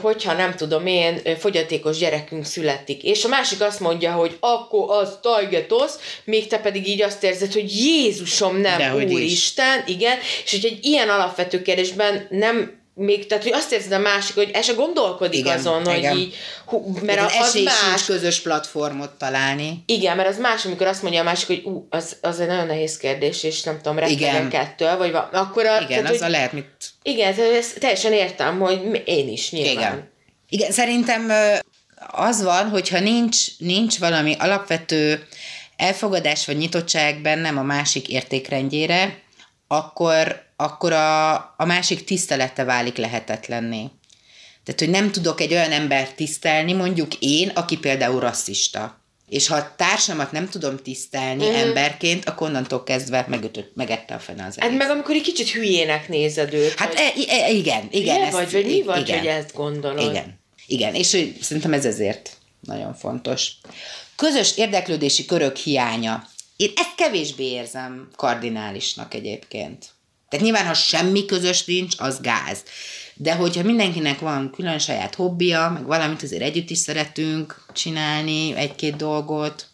hogyha nem tudom én, fogyatékos gyerekünk születik, és a másik azt mondja, hogy akkor az tajgetosz, még te pedig így azt érzed, hogy Jézusom nem, Úristen, igen, és hogy egy ilyen alapvető kérdésben nem még, tehát hogy azt érzed a másik, hogy el se gondolkodik igen, azon, igen. hogy így, hú, mert az, az más. közös platformot találni. Igen, mert az más, amikor azt mondja a másik, hogy ú, az, az egy nagyon nehéz kérdés, és nem tudom, rettegek ettől, vagy va, akkor a, Igen, tehát, az hogy, a lehet mit... Igen, ezt teljesen értem, hogy én is nyilván. Igen. Igen, szerintem az van, hogyha nincs, nincs valami alapvető elfogadás vagy nyitottság bennem a másik értékrendjére, akkor akkor a, a másik tisztelete válik lehetetlenné. Tehát, hogy nem tudok egy olyan embert tisztelni, mondjuk én, aki például rasszista. És ha a társamat nem tudom tisztelni uh-huh. emberként, akkor onnantól kezdve megütött, megette a fene az Hát meg amikor egy kicsit hülyének nézed őt. Hát hogy... e, e, igen, igen. Ezt, vagy, vagy mi vagy, igen, hogy ezt gondolod? Igen, igen. és hogy szerintem ez ezért nagyon fontos. Közös érdeklődési körök hiánya. Én ezt kevésbé érzem kardinálisnak egyébként. Tehát nyilván, ha semmi közös nincs, az gáz. De hogyha mindenkinek van külön saját hobbija, meg valamit azért együtt is szeretünk csinálni, egy-két dolgot,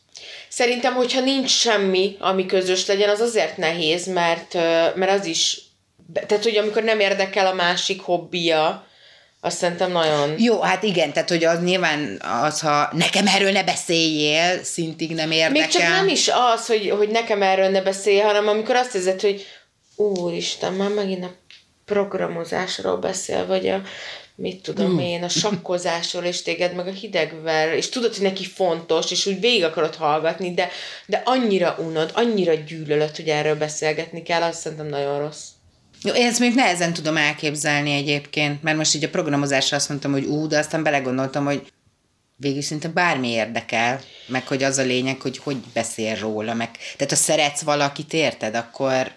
Szerintem, hogyha nincs semmi, ami közös legyen, az azért nehéz, mert, mert az is tehát, hogy amikor nem érdekel a másik hobbija, azt szerintem nagyon... Jó, hát igen, tehát hogy az nyilván az, ha nekem erről ne beszéljél, szintig nem érdekel. Még csak nem is az, hogy, hogy nekem erről ne beszélj, hanem amikor azt érzed, hogy úristen, már megint a programozásról beszél, vagy a mit tudom mm. én, a sakkozásról, és téged meg a hidegver, és tudod, hogy neki fontos, és úgy végig akarod hallgatni, de, de annyira unod, annyira gyűlölöd, hogy erről beszélgetni kell, azt szerintem nagyon rossz. Jó, én ezt még nehezen tudom elképzelni egyébként, mert most így a programozásra azt mondtam, hogy ú, de aztán belegondoltam, hogy végül szinte bármi érdekel, meg hogy az a lényeg, hogy hogy beszél róla, meg tehát ha szeretsz valakit, érted, akkor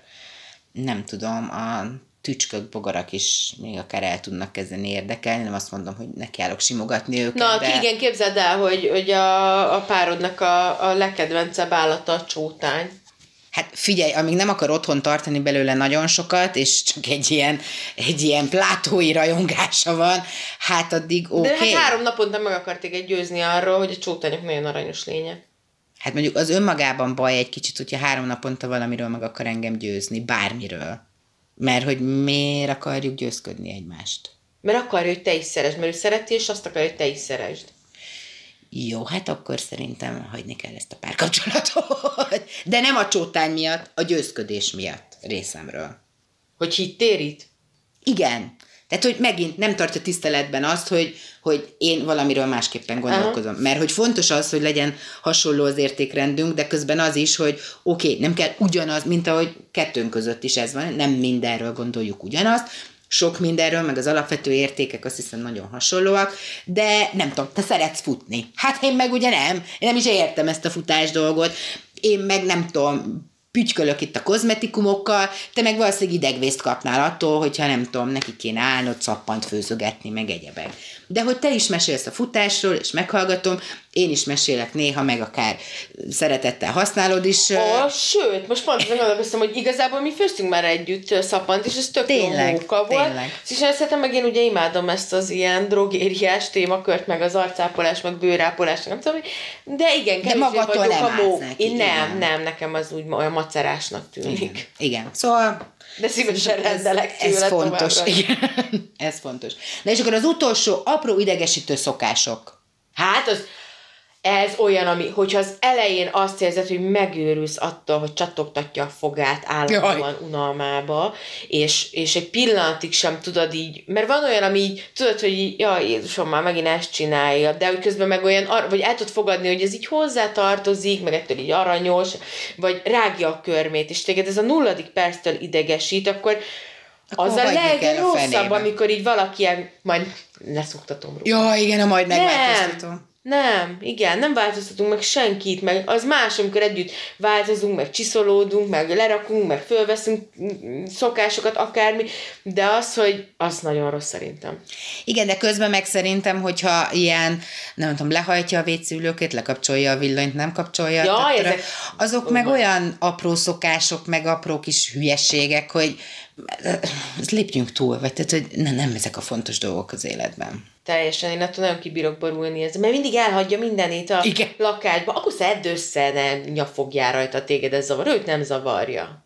nem tudom, a tücskök, bogarak is még akár el tudnak kezdeni érdekelni, nem azt mondom, hogy nekiállok simogatni őket. Na, de... igen, képzeld el, hogy, hogy a, a párodnak a, a legkedvencebb állata a csótány. Hát figyelj, amíg nem akar otthon tartani belőle nagyon sokat, és csak egy ilyen, egy ilyen plátói rajongása van, hát addig oké. Okay. De hát három naponta meg akarték egy győzni arról, hogy a csótányok nagyon aranyos lények. Hát mondjuk az önmagában baj egy kicsit, hogyha három naponta valamiről meg akar engem győzni, bármiről. Mert hogy miért akarjuk győzködni egymást? Mert akarja, hogy te is szeresd, mert ő szereti, és azt akarja, hogy te is szeresd. Jó, hát akkor szerintem hagyni kell ezt a párkapcsolatot. De nem a csótány miatt, a győzködés miatt részemről. Hogy hittérít? Igen. Tehát, hogy megint nem tartja tiszteletben azt, hogy, hogy én valamiről másképpen gondolkozom. Aha. Mert hogy fontos az, hogy legyen hasonló az értékrendünk, de közben az is, hogy oké, okay, nem kell ugyanaz, mint ahogy kettőnk között is ez van, nem mindenről gondoljuk ugyanazt, sok mindenről, meg az alapvető értékek azt hiszem nagyon hasonlóak, de nem tudom, te szeretsz futni. Hát én meg ugye nem, én nem is értem ezt a futás dolgot, én meg nem tudom, pütykölök itt a kozmetikumokkal, te meg valószínűleg idegvészt kapnál attól, hogyha nem tudom, neki kéne állnod, szappant főzögetni, meg egyebek. De hogy te is mesélsz a futásról, és meghallgatom, én is mesélek néha, meg akár szeretettel használod is. Ó, sőt, most pont azon gondolkoztam, hogy igazából mi főztünk már együtt szappant, és ez tök tényleg, jó munka volt. Tényleg. És én szerintem meg én ugye imádom ezt az ilyen drogériás témakört, meg az arcápolás, meg bőrápolás, nem tudom, de igen, de magadtól vagyok a mó. Én nem, nem, nekem az úgy olyan macerásnak tűnik. Igen, igen. szóval de szívesen rendelek tőle Ez fontos. Igen. [LAUGHS] Ez fontos. Na és akkor az utolsó apró idegesítő szokások. Hát az, ez olyan, ami, hogyha az elején azt érzed, hogy megőrülsz attól, hogy csatogtatja a fogát állandóan unalmába, és, és egy pillanatig sem tudod így, mert van olyan, ami így, tudod, hogy így, jaj, Jézusom, már megint ezt csinálja, de hogy közben meg olyan, vagy el tudod fogadni, hogy ez így hozzá tartozik, meg ettől így aranyos, vagy rágja a körmét, és téged ez a nulladik perctől idegesít, akkor akkor az a legrosszabb, amikor így valaki ilyen, majd leszoktatom róla. Ja, igen, a majd megváltoztatom. Nem, igen, nem változtatunk meg senkit, meg az más, amikor együtt változunk, meg csiszolódunk, meg lerakunk, meg fölveszünk szokásokat, akármi, de az, hogy az nagyon rossz szerintem. Igen, de közben meg szerintem, hogyha ilyen, nem tudom, lehajtja a vécülőket, lekapcsolja a villanyt, nem kapcsolja. Ja, ezek... Azok meg olyan apró szokások, meg apró kis hülyeségek, hogy lépjünk túl, vagy tehát, hogy ne, nem ezek a fontos dolgok az életben. Teljesen, én attól nagyon kibírok borulni ez, mert mindig elhagyja mindenét a Igen. lakásba, akkor szedd össze, ne nyafogjál rajta téged, ez zavar, őt nem zavarja.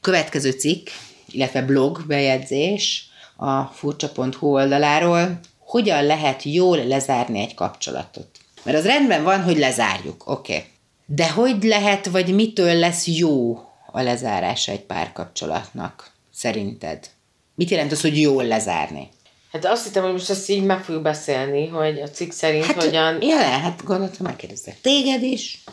Következő cikk, illetve blog bejegyzés a furcsa.hu oldaláról, hogyan lehet jól lezárni egy kapcsolatot. Mert az rendben van, hogy lezárjuk, oké. Okay. De hogy lehet, vagy mitől lesz jó a lezárása egy párkapcsolatnak, szerinted? Mit jelent az, hogy jól lezárni? Hát azt hittem, hogy most ezt így meg fogjuk beszélni, hogy a cikk szerint hát, hogyan... Ja, hát gondoltam, megkérdezek téged is.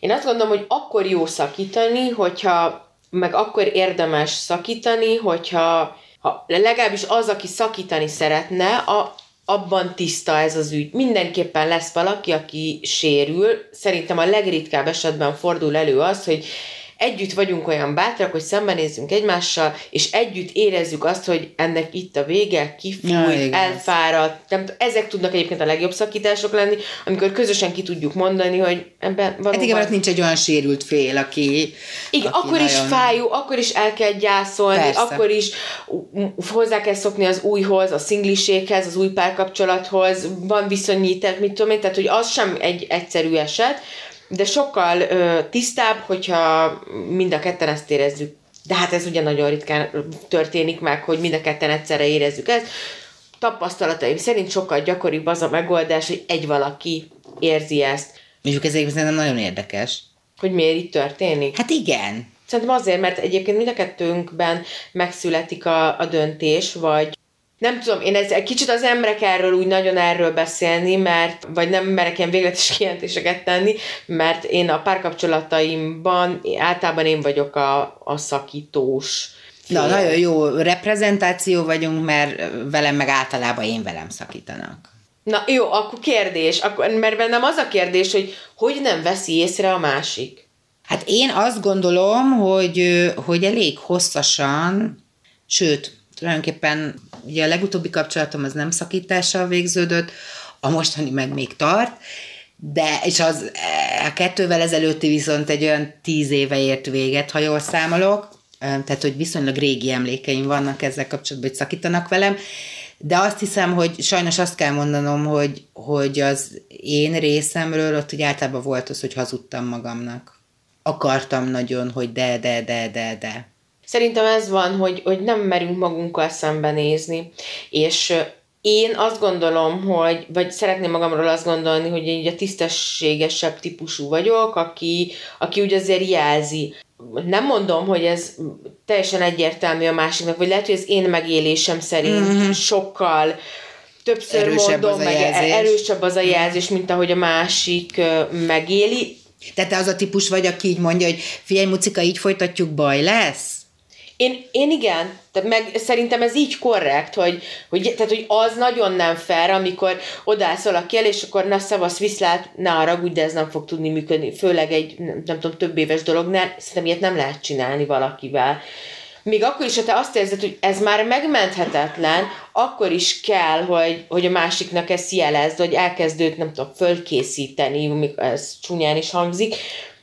Én azt gondolom, hogy akkor jó szakítani, hogyha, meg akkor érdemes szakítani, hogyha ha legalábbis az, aki szakítani szeretne, a, abban tiszta ez az ügy. Mindenképpen lesz valaki, aki sérül. Szerintem a legritkább esetben fordul elő az, hogy együtt vagyunk olyan bátrak, hogy szembenézzünk egymással, és együtt érezzük azt, hogy ennek itt a vége, kifúj, ja, elfáradt. Nem, ezek tudnak egyébként a legjobb szakítások lenni, amikor közösen ki tudjuk mondani, hogy ebben valóban... Hát igen, mert nincs egy olyan sérült fél, aki... Igen, aki akkor nagyon... is fájó, akkor is el kell gyászolni, Persze. akkor is hozzá kell szokni az újhoz, a szingliséghez, az új párkapcsolathoz, van viszonyítás, mit tudom én, tehát hogy az sem egy egyszerű eset, de sokkal ö, tisztább, hogyha mind a ketten ezt érezzük. De hát ez ugye nagyon ritkán történik meg, hogy mind a ketten egyszerre érezzük ezt. Tapasztalataim szerint sokkal gyakoribb az a megoldás, hogy egy valaki érzi ezt. Mondjuk ez egyébként nagyon érdekes. Hogy miért így történik? Hát igen. Szerintem azért, mert egyébként mind a kettőnkben megszületik a, a döntés, vagy nem tudom, én ez, egy kicsit az emberek erről úgy nagyon erről beszélni, mert, vagy nem merek ilyen végletes [LAUGHS] kijelentéseket tenni, mert én a párkapcsolataimban általában én vagyok a, a szakítós. Na, nagyon jó reprezentáció vagyunk, mert velem meg általában én velem szakítanak. Na jó, akkor kérdés, akkor, mert bennem az a kérdés, hogy hogy nem veszi észre a másik? Hát én azt gondolom, hogy, hogy elég hosszasan, sőt, tulajdonképpen ugye a legutóbbi kapcsolatom az nem szakítással végződött, a mostani meg még tart, de, és az a kettővel ezelőtti viszont egy olyan tíz éve ért véget, ha jól számolok, tehát, hogy viszonylag régi emlékeim vannak ezzel kapcsolatban, hogy szakítanak velem, de azt hiszem, hogy sajnos azt kell mondanom, hogy, hogy az én részemről ott úgy általában volt az, hogy hazudtam magamnak. Akartam nagyon, hogy de, de, de, de, de. Szerintem ez van, hogy, hogy nem merünk magunkkal szembenézni, és én azt gondolom, hogy, vagy szeretném magamról azt gondolni, hogy én a tisztességesebb típusú vagyok, aki, aki úgy azért jelzi. Nem mondom, hogy ez teljesen egyértelmű a másiknak, vagy lehet, hogy az én megélésem szerint mm-hmm. sokkal többször erősebb mondom, az meg jelzés. erősebb az a jelzés, mint ahogy a másik megéli. Tehát te az a típus vagy, aki így mondja, hogy figyelj, Mucika, így folytatjuk, baj lesz? Én, én igen, tehát meg szerintem ez így korrekt, hogy, hogy, tehát, hogy az nagyon nem fair, amikor odállsz valaki el, és akkor na szavasz viszlát, ne haragudj, de ez nem fog tudni működni, főleg egy, nem, nem tudom, több éves dolognál, szerintem ilyet nem lehet csinálni valakivel. Még akkor is, ha te azt érzed, hogy ez már megmenthetetlen, akkor is kell, hogy, hogy a másiknak ezt jelezd, hogy elkezdőd, nem tudom, fölkészíteni, ez csúnyán is hangzik,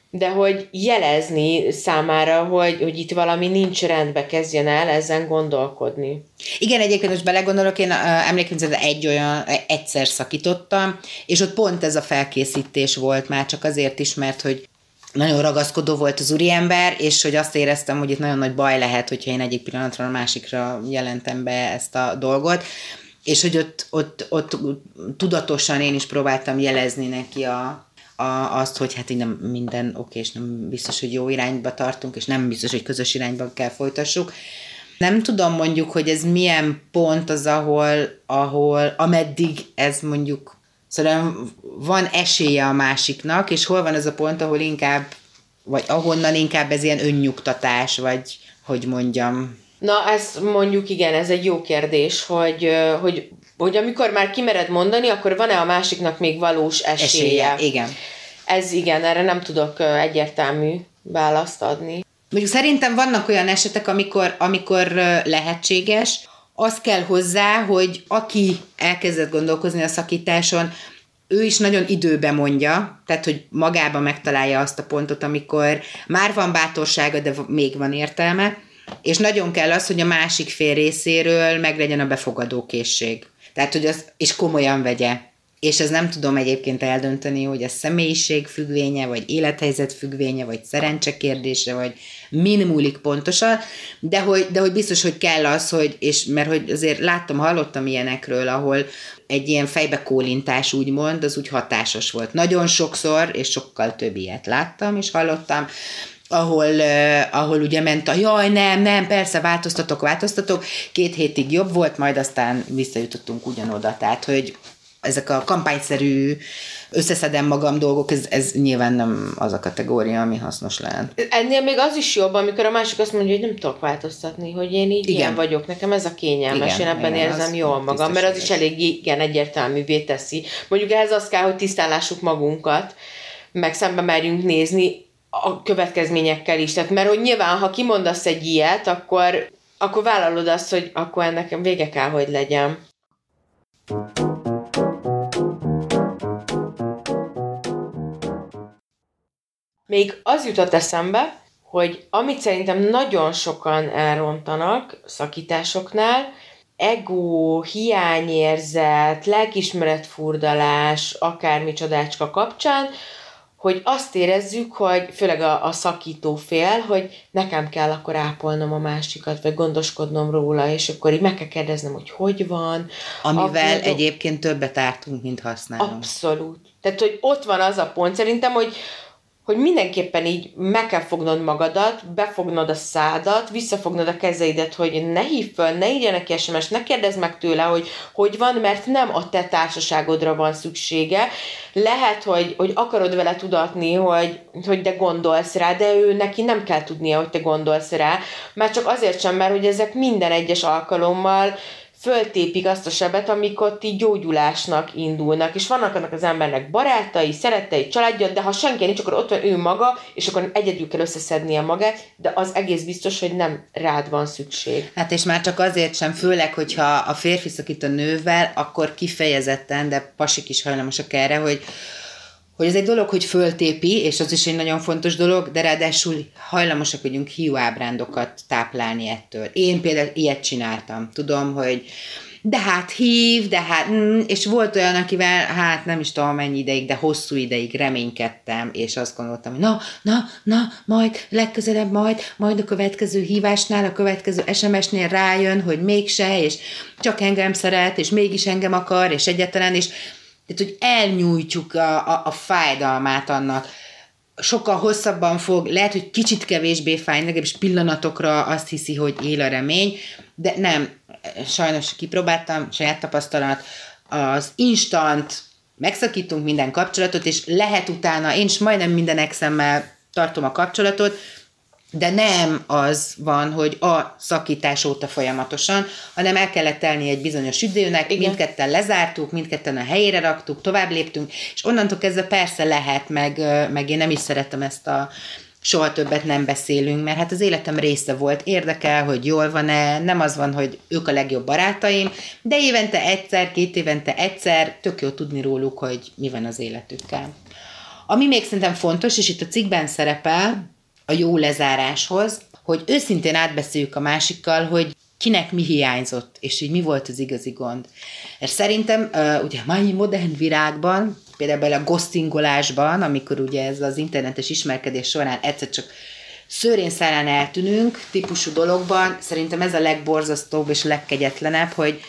de hogy jelezni számára, hogy, hogy itt valami nincs rendbe, kezdjen el ezen gondolkodni. Igen, egyébként most belegondolok, én emlékszem, hogy egy olyan, egyszer szakítottam, és ott pont ez a felkészítés volt már, csak azért is, mert hogy nagyon ragaszkodó volt az úriember, és hogy azt éreztem, hogy itt nagyon nagy baj lehet, hogyha én egyik pillanatra a másikra jelentem be ezt a dolgot, és hogy ott, ott, ott tudatosan én is próbáltam jelezni neki a, a, azt, hogy hát így nem minden oké, és nem biztos, hogy jó irányba tartunk, és nem biztos, hogy közös irányba kell folytassuk. Nem tudom mondjuk, hogy ez milyen pont az, ahol, ahol ameddig ez mondjuk Szóval van esélye a másiknak, és hol van az a pont, ahol inkább, vagy ahonnan inkább ez ilyen önnyugtatás, vagy hogy mondjam. Na, ez mondjuk igen, ez egy jó kérdés, hogy, hogy hogy amikor már kimered mondani, akkor van-e a másiknak még valós esélye? esélye igen. Ez igen, erre nem tudok egyértelmű választ adni. Mondjuk szerintem vannak olyan esetek, amikor, amikor lehetséges, az kell hozzá, hogy aki elkezdett gondolkozni a szakításon, ő is nagyon időbe mondja, tehát hogy magába megtalálja azt a pontot, amikor már van bátorsága, de még van értelme, és nagyon kell az, hogy a másik fél részéről meglegyen a befogadó készség. Tehát, hogy az, és komolyan vegye. És ez nem tudom egyébként eldönteni, hogy a személyiség függvénye, vagy élethelyzet függvénye, vagy szerencse kérdése, vagy min múlik pontosan, de hogy, de hogy biztos, hogy kell az, hogy, és mert hogy azért láttam, hallottam ilyenekről, ahol egy ilyen fejbekólintás úgymond, az úgy hatásos volt. Nagyon sokszor, és sokkal több ilyet láttam, és hallottam, ahol, uh, ahol ugye ment a jaj, nem, nem, persze, változtatok, változtatok, két hétig jobb volt, majd aztán visszajutottunk ugyanoda, tehát, hogy ezek a kampányszerű összeszedem magam dolgok, ez, ez nyilván nem az a kategória, ami hasznos lehet. Ennél még az is jobb, amikor a másik azt mondja, hogy nem tudok változtatni, hogy én így igen. ilyen vagyok, nekem ez a kényelmes, igen, én ebben igen, érzem jól magam, mert az is elég igen egyértelművé teszi. Mondjuk ehhez az kell, hogy tisztállásuk magunkat, meg szembe merjünk nézni, a következményekkel is. Tehát, mert hogy nyilván, ha kimondasz egy ilyet, akkor, akkor vállalod azt, hogy akkor ennek vége kell, hogy legyen. Még az jutott eszembe, hogy amit szerintem nagyon sokan elrontanak szakításoknál, ego, hiányérzet, lelkismeretfurdalás, akármi csodácska kapcsán, hogy azt érezzük, hogy főleg a, a szakító fél, hogy nekem kell akkor ápolnom a másikat, vagy gondoskodnom róla, és akkor így meg kell kérdeznem, hogy hogy van. Amivel akkor, egyébként többet ártunk, mint használunk. Abszolút. Tehát, hogy ott van az a pont szerintem, hogy, hogy mindenképpen így meg kell fognod magadat, befognod a szádat, visszafognod a kezeidet, hogy ne hívj föl, ne írja neki sms ne kérdezz meg tőle, hogy hogy van, mert nem a te társaságodra van szüksége. Lehet, hogy, hogy akarod vele tudatni, hogy, hogy de gondolsz rá, de ő neki nem kell tudnia, hogy te gondolsz rá, már csak azért sem, mert hogy ezek minden egyes alkalommal föltépik azt a sebet, amikor ti gyógyulásnak indulnak, és vannak annak az embernek barátai, szerettei, családja, de ha senki nincs, akkor ott van ő maga, és akkor egyedül kell összeszednie magát, de az egész biztos, hogy nem rád van szükség. Hát és már csak azért sem, főleg, hogyha a férfi szakít a nővel, akkor kifejezetten, de pasik is hajlamosak erre, hogy hogy ez egy dolog, hogy föltépi, és az is egy nagyon fontos dolog, de ráadásul hajlamosak vagyunk hiúábrándokat táplálni ettől. Én például ilyet csináltam. Tudom, hogy de hát hív, de hát, mm, és volt olyan, akivel, hát nem is tudom mennyi ideig, de hosszú ideig reménykedtem, és azt gondoltam, hogy na, na, na, majd, legközelebb majd, majd a következő hívásnál, a következő SMS-nél rájön, hogy mégse, és csak engem szeret, és mégis engem akar, és egyetlen, és tehát, hogy elnyújtjuk a, a, a fájdalmát annak. Sokkal hosszabban fog, lehet, hogy kicsit kevésbé fáj, legalábbis pillanatokra azt hiszi, hogy él a remény, de nem, sajnos kipróbáltam, saját tapasztalat, az instant, megszakítunk minden kapcsolatot, és lehet utána, én is majdnem minden exemmel tartom a kapcsolatot, de nem az van, hogy a szakítás óta folyamatosan, hanem el kellett telni egy bizonyos időnek, Igen. mindketten lezártuk, mindketten a helyére raktuk, tovább léptünk, és onnantól kezdve persze lehet, meg, meg én nem is szeretem ezt a soha többet nem beszélünk, mert hát az életem része volt, érdekel, hogy jól van-e, nem az van, hogy ők a legjobb barátaim, de évente egyszer, két évente egyszer, tök jó tudni róluk, hogy mi van az életükkel. Ami még szerintem fontos, és itt a cikkben szerepel, a jó lezáráshoz, hogy őszintén átbeszéljük a másikkal, hogy kinek mi hiányzott, és így mi volt az igazi gond. Mert szerintem ugye a mai modern virágban, például a ghostingolásban, amikor ugye ez az internetes ismerkedés során egyszer csak szőrén szállán eltűnünk típusú dologban, szerintem ez a legborzasztóbb és legkegyetlenebb, hogy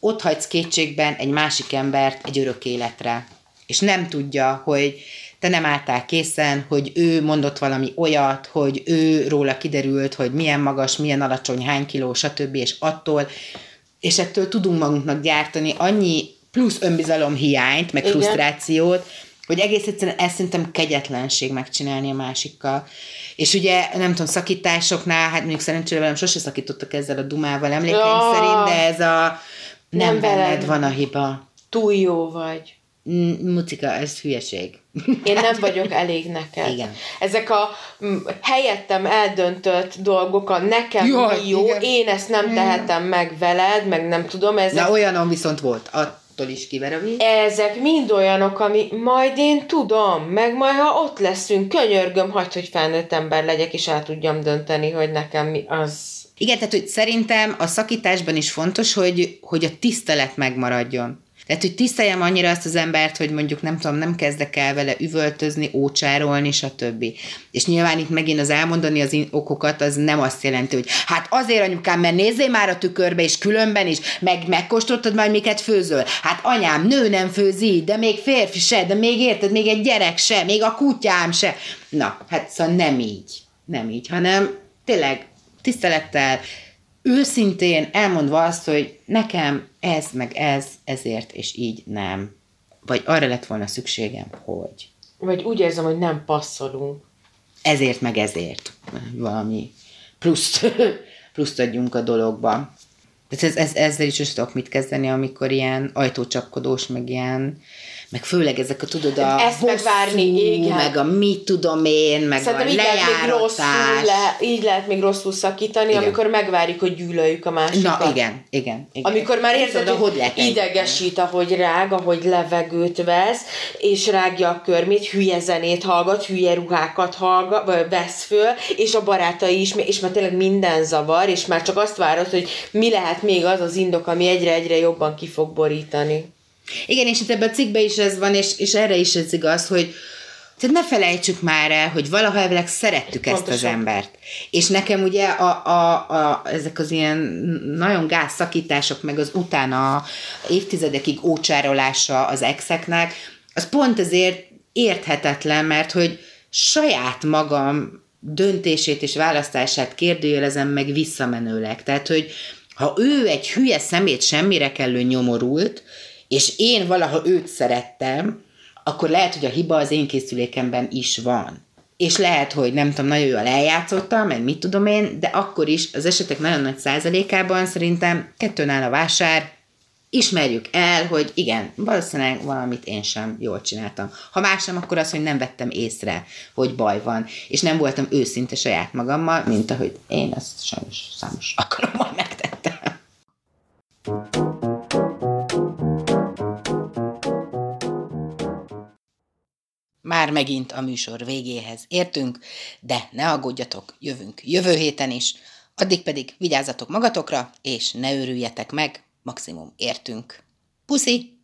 ott hagysz kétségben egy másik embert egy örök életre. És nem tudja, hogy te nem álltál készen, hogy ő mondott valami olyat, hogy ő róla kiderült, hogy milyen magas, milyen alacsony, hány kiló, stb. és attól, és ettől tudunk magunknak gyártani annyi plusz önbizalom hiányt, meg Igen. frusztrációt, hogy egész egyszerűen ezt szerintem kegyetlenség megcsinálni a másikkal. És ugye, nem tudom, szakításoknál, hát mondjuk szerencsére velem sose szakítottak ezzel a dumával emlékeim ja. szerint, de ez a nem, nem benned van a hiba. Túl jó vagy. Mucika, ez hülyeség. Én nem vagyok elég neked. Igen. Ezek a helyettem eldöntött dolgok, a nekem Jaj, mi jó, igen. én ezt nem tehetem meg veled, meg nem tudom. Ezek... Na olyanom viszont volt, attól is kiver a víz. Ezek mind olyanok, ami majd én tudom, meg majd ha ott leszünk, könyörgöm, hagyd, hogy felnőtt ember legyek, és el tudjam dönteni, hogy nekem mi az igen, tehát hogy szerintem a szakításban is fontos, hogy, hogy a tisztelet megmaradjon. Tehát, hogy tiszteljem annyira azt az embert, hogy mondjuk nem tudom, nem kezdek el vele üvöltözni, ócsárolni, stb. És nyilván itt megint az elmondani az okokat, az nem azt jelenti, hogy hát azért anyukám, mert nézzél már a tükörbe, és különben is, meg megkóstoltad majd, miket főzöl. Hát anyám, nő nem főzi, de még férfi se, de még érted, még egy gyerek se, még a kutyám se. Na, hát szóval nem így. Nem így, hanem tényleg tisztelettel, őszintén elmondva azt, hogy nekem ez, meg ez, ezért, és így nem. Vagy arra lett volna szükségem, hogy. Vagy úgy érzem, hogy nem passzolunk. Ezért, meg ezért. Valami pluszt, [LAUGHS] pluszt adjunk a dologba. Tehát ez, ez, ezzel is tudok mit kezdeni, amikor ilyen ajtócsapkodós, meg ilyen meg főleg ezek a, tudod, a Ezt bosszú, megvárni, igen. meg a mit tudom én, meg Szerintem a így lehet még rosszul, le, így lehet még rosszul szakítani, igen. amikor megvárjuk, hogy gyűlöljük a másikat. Na, igen, igen. igen. Amikor már érzed, hogy, hogy idegesít, ahogy rág, ahogy levegőt vesz, és rágja a körmét, hülye zenét hallgat, hülye ruhákat hallgat, vagy vesz föl, és a barátai is, és már tényleg minden zavar, és már csak azt várod, hogy mi lehet még az az indok, ami egyre-egyre jobban ki fog borítani. Igen, és itt ebben a cikkben is ez van, és, és erre is ez igaz, hogy, Tehát ne felejtsük már el, hogy valaha elvileg szerettük Pontosan. ezt az embert. És nekem ugye a, a, a, ezek az ilyen nagyon gáz szakítások, meg az utána évtizedekig ócsárolása az exeknek, az pont ezért érthetetlen, mert hogy saját magam döntését és választását kérdőjelezem meg visszamenőleg. Tehát, hogy ha ő egy hülye szemét semmire kellő nyomorult, és én valaha őt szerettem, akkor lehet, hogy a hiba az én készülékemben is van. És lehet, hogy nem tudom, nagyon jól eljátszottam, meg mit tudom én, de akkor is az esetek nagyon nagy százalékában szerintem kettőn áll a vásár, ismerjük el, hogy igen, valószínűleg valamit én sem jól csináltam. Ha más nem, akkor az, hogy nem vettem észre, hogy baj van, és nem voltam őszinte saját magammal, mint ahogy én ezt sajnos számos alkalommal megtettem. Már megint a műsor végéhez értünk, de ne aggódjatok, jövünk jövő héten is, addig pedig vigyázzatok magatokra, és ne örüljetek meg, maximum értünk. Puszi!